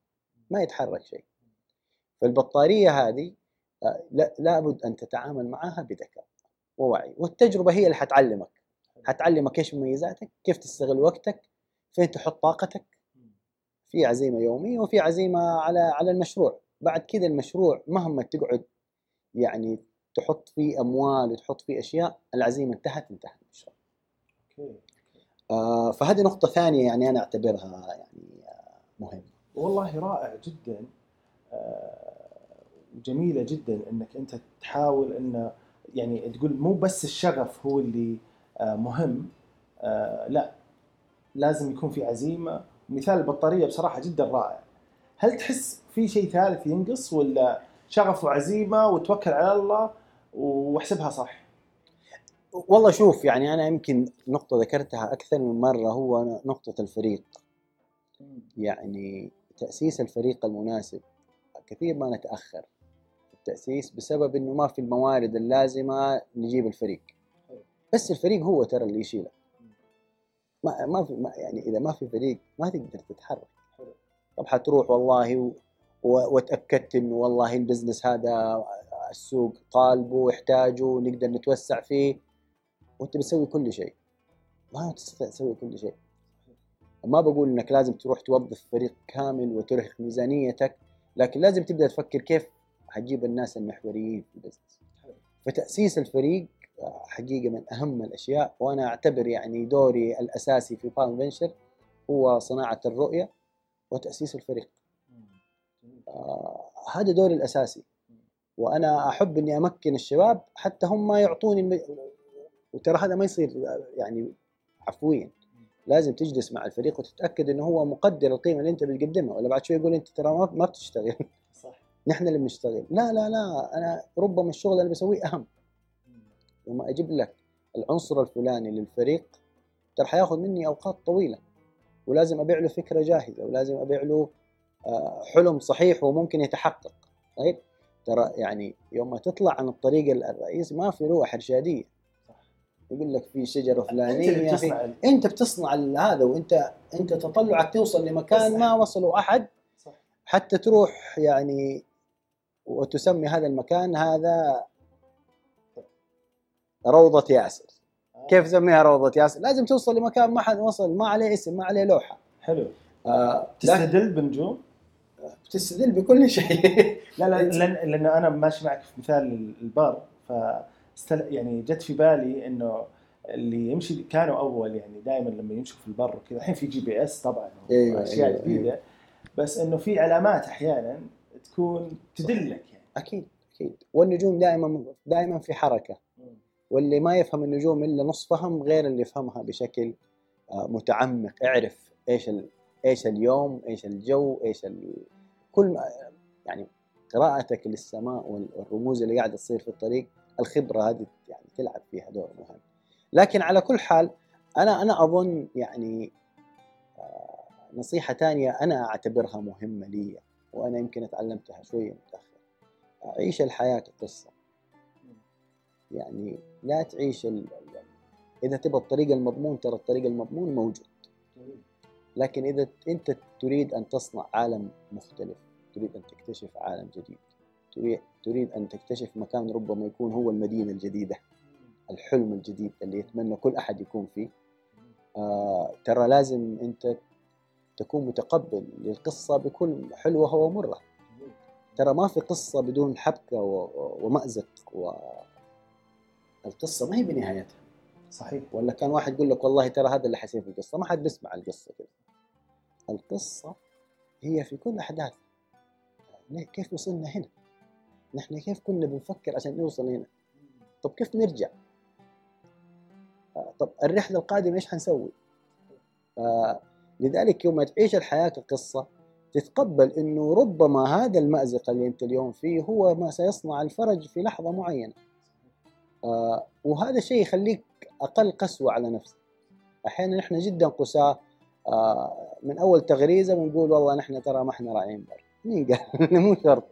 ما يتحرك شيء. فالبطارية هذه لا لابد أن تتعامل معها بذكاء ووعي. والتجربة هي اللي حتعلمك. حتعلمك إيش مميزاتك كيف تستغل وقتك فين تحط طاقتك. في عزيمة يومية وفي عزيمة على على المشروع. بعد كذا المشروع مهما تقعد يعني تحط فيه أموال وتحط فيه أشياء العزيمة انتهت انتهى المشروع آه فهذه نقطة ثانية يعني أنا أعتبرها يعني آه مهمة. والله رائع جدا آه جميله جدا إنك أنت تحاول انه يعني تقول مو بس الشغف هو اللي آه، مهم آه، لا لازم يكون في عزيمة. مثال البطارية بصراحة جدا رائع. هل تحس في شيء ثالث ينقص ولا شغف وعزيمة وتوكل على الله واحسبها صح؟ والله شوف يعني أنا يمكن نقطة ذكرتها أكثر من مرة هو نقطة الفريق. يعني تأسيس الفريق المناسب كثير ما نتأخر. التأسيس بسبب إنه ما في الموارد اللازمة نجيب الفريق. بس الفريق هو ترى اللي يشيله. ما ما في ما يعني إذا ما في فريق ما تقدر تتحرك. طب حتروح والله و... وتأكدت انه والله البزنس هذا السوق طالبه ويحتاجه نقدر نتوسع فيه. وأنت بتسوي كل شيء. ما تستطيع تسوي كل شيء. ما بقول إنك لازم تروح توظف فريق كامل وترهق ميزانيتك لكن لازم تبدأ تفكر كيف حتجيب الناس المحوريين في البزنس. فتأسيس الفريق حقيقة من أهم الأشياء وأنا أعتبر يعني دوري الأساسي في بالم فينشر هو صناعة الرؤية. وتأسيس الفريق. آه هذا دوري الأساسي. وأنا أحب إني أمكن الشباب حتى هم ما يعطوني الم... وترى هذا ما يصير يعني عفويا. لازم تجلس مع الفريق وتتأكد إنه هو مقدر القيمة اللي أنت بتقدمها. ولا بعد شوي يقول أنت ترى ما ما بتشتغل. [LAUGHS] صح. نحن اللي بنشتغل. لا لا لا أنا ربما الشغل اللي بسويه أهم. لما أجيب لك العنصر الفلاني للفريق ترى حياخذ مني أوقات طويلة. ولازم أبيع له فكرة جاهزة ولازم أبيع له آه، حلم صحيح وممكن يتحقق. طيب؟ ترى يعني يوم ما تطلع عن الطريق الرئيسي ما في روح إرشادية. يقول لك في شجرة أنت فلانية في بتصنع ال- أنت بتصنع هذا وأنت أنت تطلعك توصل لمكان ما وصله أحد. حتى تروح يعني وتسمي هذا المكان هذا روضة ياسر. كيف تسميها روضة ياسر؟ لازم توصل لمكان ما حد وصل ما عليه اسم ما عليه لوحة. حلو. آه تستدل بنجوم؟ تستدل بكل شيء. لا لا [LAUGHS] لأن لأن أنا ماشي معك في مثال البر ف يعني جت في بالي إنه اللي يمشي كانوا أول يعني دائما لما يمشوا في البر وكذا الحين في GPS طبعا أيوة، واشياء أيوة، جديدة. بس إنه في علامات أحيانا تكون تدلك يعني. أكيد أكيد. والنجوم دائما دائما في حركة. واللي ما يفهم النجوم إلا نص فهم غير اللي يفهمها بشكل آه، متعمق. اعرف إيش ال... إيش اليوم إيش الجو إيش ال... كل ما يعني قراءتك للسماء وال- والرموز اللي قاعدة تصير في الطريق الخبرة هذه يعني تلعب فيها دور مهم. لكن على كل حال أنا أنا أظن يعني آه، نصيحة ثانية أنا أعتبرها مهمة لي وأنا يمكن اتعلمتها شوية متأخر. عيش الحياة كقصة. يعني لا تعيش ال... إذا تبغى الطريق المضمون ترى الطريق المضمون موجود. لكن إذا أنت تريد أن تصنع عالم مختلف تريد أن تكتشف عالم جديد تريد أن تكتشف مكان ربما يكون هو المدينة الجديدة الحلم الجديد اللي يتمنى كل أحد يكون فيه. آه ترى لازم أنت تكون متقبل للقصة بكل حلوها ومرها ترى ما في قصة بدون حبكة و- ومأزق و القصة ما هي بنهايتها. صحيح. ولا كان واحد يقول لك والله ترى هذا اللي حيصير في القصة؟ ما حد بيسمع القصة كذا. القصة هي في كل أحداث. ليه- كيف وصلنا هنا؟ نحن كيف كنا بنفكر عشان نوصل هنا؟ طب كيف نرجع؟ آه، طب الرحلة القادمة إيش حنسوي؟ آه، لذلك يوم ما تعيش الحياة كقصة تتقبل إنه ربما هذا المأزق اللي أنت اليوم فيه هو ما سيصنع الفرج في لحظة معينة. آه، وهذا الشيء يخليك أقل قسوة على نفسك أحيانا إحنا جدا قساة آه، من أول تغريزة بنقول والله نحن ترى ما إحنا راعين بر مين قال [LAUGHS] مو شرط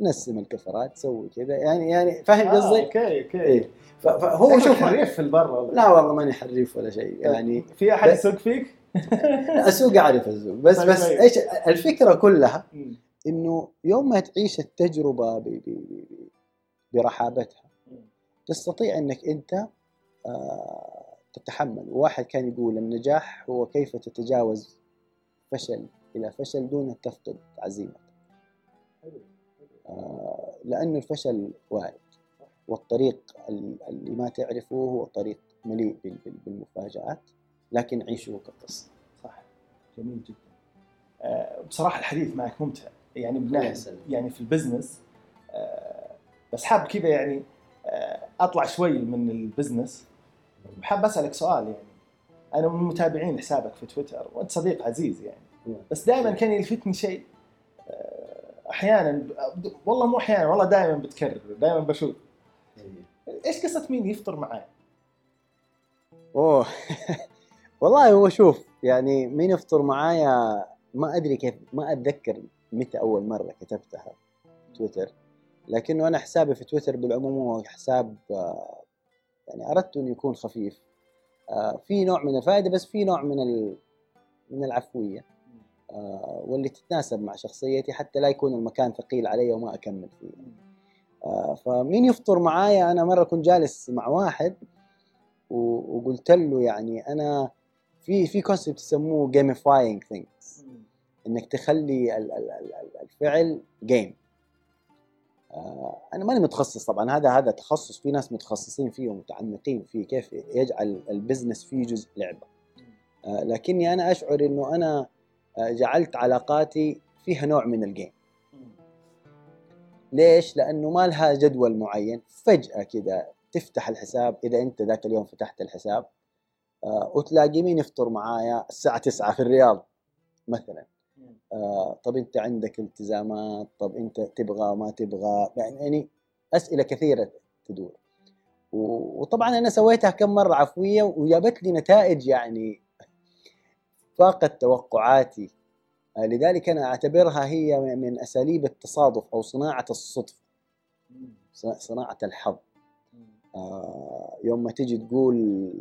ننسم الكفرات سوي كذا يعني يعني فاهم آه، قصدي؟ أوكي أوكي إيه. فهو شوف حريف في البر والله لا والله ماني حريف ولا شيء يعني في أحد يسوق فيك؟ [LAUGHS] أسوق أعرف أسوق بس طيب، بس طيب. إيش الفكرة كلها. إنه يوم ما تعيش التجربة ب- ب- ب- برحابتها تستطيع إنك أنت آه، تتحمل. واحد كان يقول النجاح هو كيف تتجاوز فشل إلى فشل دون أن تفقد عزيمتك. آه، لأنه الفشل وارد والطريق ال- اللي ما تعرفه هو طريق مليء بال- بال- بالمفاجآت لكن عيشه كقصة. صح. جميل جدا. آه، بصراحة الحديث معك ممتع. يعني من. يعني في ال business بس حاب كذا يعني أطلع شوي من ال business. حاب أسألك سؤال يعني. أنا من متابعين حسابك في تويتر وأنت صديق عزيز يعني. نعم. بس دائما كان يلفتني شيء. آه، أحيانا والله مو أحيانا والله دائما بتكرر دائما بشوف. إيش قصة مين يفطر معاه؟ أوه. [LAUGHS] والله هو شوف يعني مين يفطر معايا؟ ما أدري كيف ما أتذكر متى أول مرة كتبتها تويتر. لكنه أنا حسابي في تويتر بالعموم هو حساب آه، يعني أردت انه يكون خفيف. آه، في نوع من الفائدة بس في نوع من ال- من العفوية. آه، واللي تتناسب مع شخصيتي حتى لا يكون المكان ثقيل علي وما أكمل فيه. فمين يفطر معايا؟ أنا مرة كنت جالس مع واحد وقلت له يعني أنا في في concept يسموه gamifying things إنك تخلي ال- ال- ال- ال- الفعل game أنا ماني متخصص طبعا. هذا هذا تخصص في ناس متخصصين فيه ومتعمقين فيه كيف يجعل ال business فيه جزء لعبة. آه، لكني أنا أشعر إنه أنا آه، جعلت علاقاتي فيها نوع من الجيم. ليش؟ لأنه ما لها جدول معين. فجأة كذا تفتح الحساب. إذا أنت ذاك اليوم فتحت الحساب آه وتلاقي مين يفطر معايا الساعة 9 في الرياض مثلا. آه طب أنت عندك التزامات؟ طب أنت تبغى ما تبغى؟ يعني أسئلة كثيرة تدور. وطبعا أنا سويتها كم مرة عفوية وجابت لي نتائج يعني فاقت توقعاتي. آه، لذلك أنا أعتبرها هي من أساليب التصادف أو صناعة الصدفه صناعه الحظ. آه، يوم ما تيجي تقول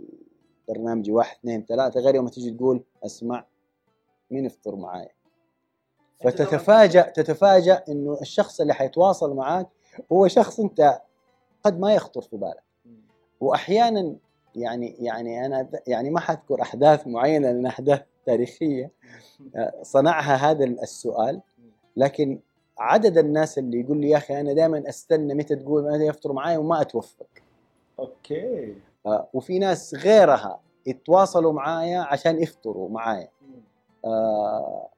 برنامجي واحد اثنين ثلاثة غير يوم ما تيجي تقول أسمع مين يفطر معايا فتتفاجأ تتفاجأ إنه الشخص اللي حيتواصل معاك هو شخص أنت قد ما يخطر في بالك. واحيانا يعني يعني أنا يعني ما حذكر أحداث معينة لأن أحداث تاريخية آه، صنعها هذا السؤال. لكن عدد الناس اللي يقول لي يا أخي أنا دائما أستنى متى تقول متى يفطروا معي وما أتوفق. أوكي. آه وفي ناس غيرها يتواصلوا معايا عشان يفطروا معايا. آه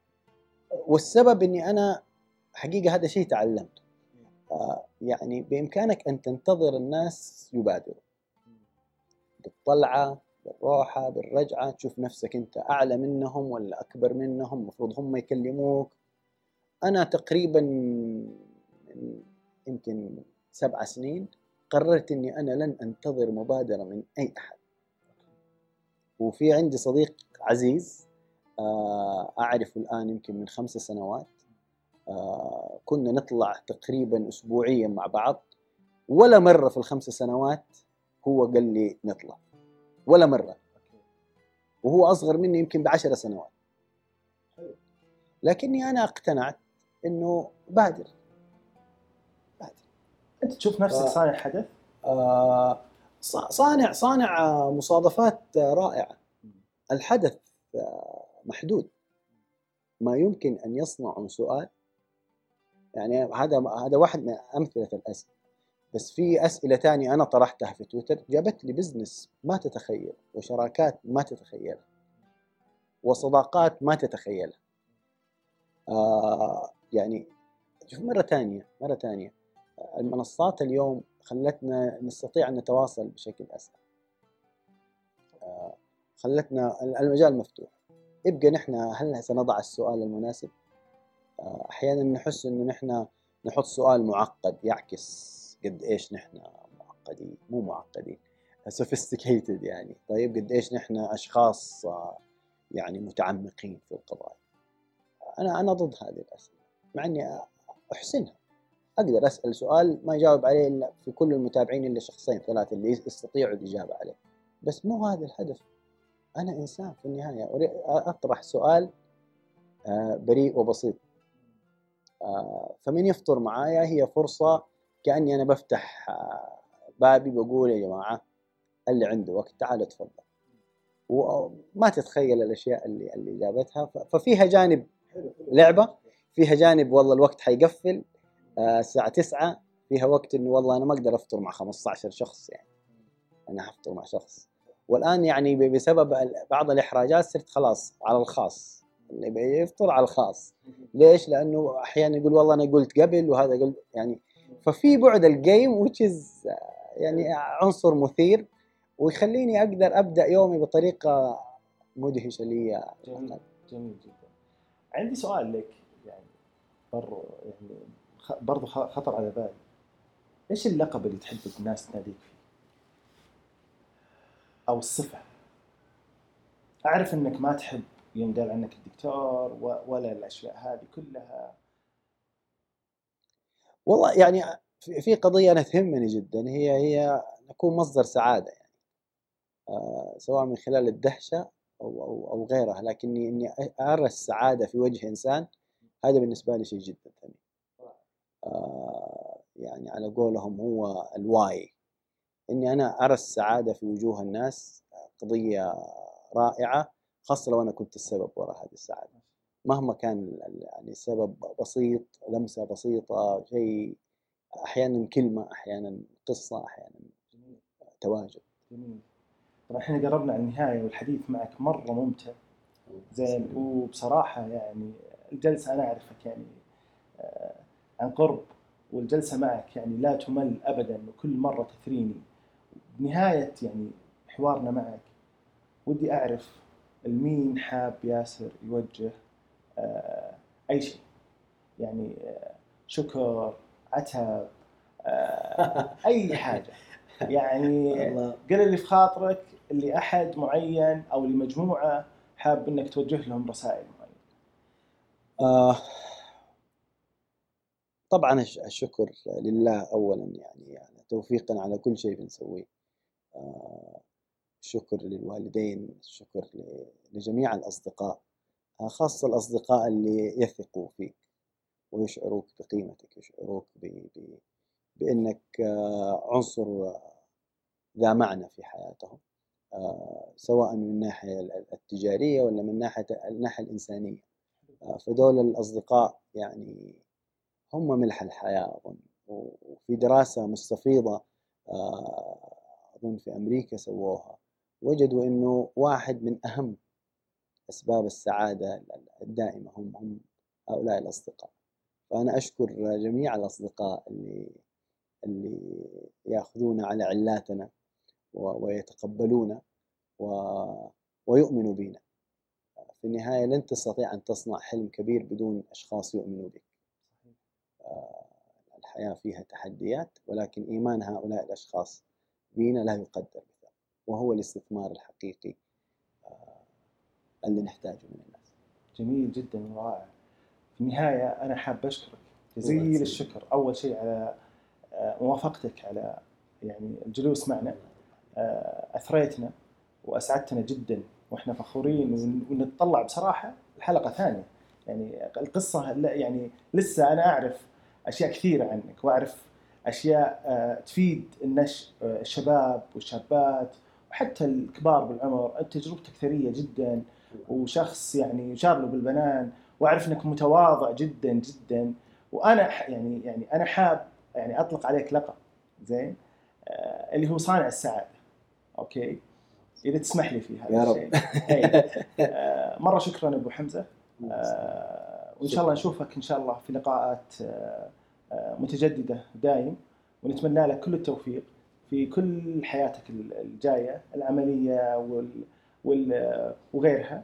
والسبب إني أنا حقيقة هذا شيء تعلمته. آه يعني بإمكانك أن تنتظر الناس يبادروا. بالطلعة بالروحه بالرجعة تشوف نفسك أنت أعلى منهم ولا أكبر منهم المفروض هم يكلموك. أنا تقريبا يمكن سبع سنين قررت إني أنا لن أنتظر مبادرة من أي أحد. وفي عندي صديق عزيز آه، اعرفه الآن يمكن من خمس سنوات آه، كنا نطلع تقريبا اسبوعيا مع بعض ولا مرة في الخمس سنوات هو قال لي نطلع ولا مرة. وهو أصغر مني يمكن بعشر سنوات. لكني أنا اقتنعت إنه بادر. بادر. أنت تشوف نفسك صانع حدث؟ آه صانع صانع مصادفات رائعة. الحدث محدود. ما يمكن أن يصنع سؤال يعني هذا هذا واحد من أمثلة الأسئلة. بس في أسئلة ثانية أنا طرحتها في تويتر جابت لي بزنس ما تتخيل وشراكات ما تتخيلها وصداقات ما تتخيلها آه يعني شوف مرة ثانية مرة ثانية المنصات اليوم خلتنا نستطيع أن نتواصل بشكل اسهل آه خلتنا المجال مفتوح. يبقى نحن هل سنضع السؤال المناسب؟ آه أحيانا نحس إنه نحن نحط سؤال معقد يعكس قد إيش نحن معقدين مو معقدين [LAUGHS] سوفيستيكيتد يعني. طيب قد إيش نحن أشخاص يعني متعمقين في القضايا. أنا أنا ضد هذه الأسئلة مع إني أحسنها. أقدر أسأل سؤال ما يجاوب عليه إلا في كل المتابعين إلا شخصين ثلاثة اللي يستطيعوا الإجابة عليه بس مو هذا الهدف. أنا إنسان في النهاية. اريد أطرح سؤال آه، بريء وبسيط. آه، فمن يفطر معايا هي فرصة كأني أنا بفتح آه، بابي بقول يا جماعة اللي عنده وقت تعال تفضل. وما تتخيل الأشياء اللي اللي جابتها. ففيها جانب لعبة فيها جانب والله الوقت حيقفل. الساعة 9 فيها وقت إنه والله أنا ما أقدر أفطر مع 15 شخص يعني. أنا حفطر مع شخص. والآن يعني بسبب بعض الإحراجات صرت خلاص على الخاص اللي بيفطر على الخاص ليش؟ لأنه أحيانا يقول والله أنا قلت قبل وهذا قلت يعني ففي بعد الجيم is يعني عنصر مثير ويخليني أقدر أبدأ يومي بطريقة مدهشة لي جميل جميل جدا عندي سؤال لك يعني برضو يعني برضو خطر على بالي إيش اللقب اللي تحب الناس تناديك فيه؟ أو الصفة. أعرف إنك ما تحب ينقال عنك الدكتور ولا الأشياء هذه كلها. والله يعني في قضية أنا تهمني جدا هي هي نكون مصدر سعادة يعني. آه سواء من خلال الدهشة أو أو أو غيرها لكني إني ارى السعاده في وجه إنسان هذا بالنسبة لي شيء جدا ثمين آه يعني على قولهم هو الواي. إني أنا أرى السعادة في وجوه الناس قضية رائعة خاصة لو أنا كنت السبب وراء هذه السعادة. مهما كان يعني السبب بسيط لمسة بسيطة شيء أحيانا كلمة أحيانا قصة أحيانا تواجد. جميل. طبعا إحنا قربنا على النهاية والحديث معك مرة ممتع. زين. وبصراحة يعني الجلسة أنا أعرفك يعني آه، عن قرب والجلسة معك يعني لا تمل ابدا وكل مرة تثريني. بنهايه يعني حوارنا معك. ودي أعرف المين حاب ياسر يوجه آه، أي شيء. يعني آه، شكر عتب آه، أي [LAUGHS] حاجة. يعني قل اللي في خاطرك اللي أحد معين أو لمجموعه حاب إنك توجه لهم رسائل معينة. آه طبعا الش- الشكر لله اولا يعني, يعني توفيقا على كل شيء بنسويه. آه الشكر للوالدين الشكر ل- لجميع الأصدقاء آه خاصة الأصدقاء اللي يثقوا فيك ويشعروك بقيمتك يشعروك ب... ب... بأنك آه عنصر ذا معنى في حياتهم سواء من الناحيه التجارية ولا من ناحية الناحية الإنسانية. آه، فدول الأصدقاء يعني هم ملح الحياة أظن وفي دراسة مستفيضة أظن في أمريكا سووها. وجدوا أنه واحد من أهم أسباب السعادة الدائمة هم هم هؤلاء الأصدقاء. فأنا أشكر جميع الأصدقاء اللي اللي يأخذون على علاتنا ويتقبلونا و- ويؤمنوا بنا في النهاية لن تستطيع أن تصنع حلم كبير بدون أشخاص يؤمنوا بك. آه، الحياة فيها تحديات ولكن إيمان هؤلاء الأشخاص بنا لا يقدر بثمن وهو الاستثمار الحقيقي آه، اللي نحتاجه من الناس. جميل جدا ورائع. في النهاية أنا حاب أشكرك. الله جزيل. الشكر. أول شيء على آه، موافقتك على يعني الجلوس معنا. آه، أثريتنا وأسعدتنا جدا وإحنا فخورين ون- ونتطلع بصراحة الحلقة ثانية. يعني القصة لا- يعني لسه أنا أعرف أشياء كثيرة عنك وأعرف أشياء آه، تفيد النش آه، الشباب والشابات وحتى الكبار بالعمر. أنت تجربتك ثرية جدا وشخص يعني يشار له بالبنان وأعرف إنك متواضع جدا جدا. وأنا يعني يعني أنا حاب يعني أطلق عليك لقب زين؟ آه اللي هو صانع السعادة. أوكي؟ إذا تسمح لي في هذا يا رب. الشيء. إيه. [LAUGHS] آه مرة شكرا أبو حمزة. آه وإن شاء الله نشوفك إن شاء الله في لقاءات آه متجددة دايم ونتمنى لك كل التوفيق في كل حياتك ال- الجاية العملية وال وال وغيرها.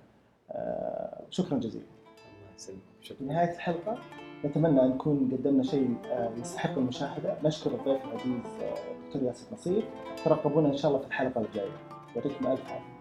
آه شكرا جزيلا. الله يسلمك. في شكرا نهاية الحلقة نتمنى أن نكون قدمنا شيء آه، يستحق المشاهدة. نشكر الضيف العزيز آه، دكتور ياسر نصير. ترقبونا إن شاء الله في الحلقة الجاية. يعطيكم ألف عافية.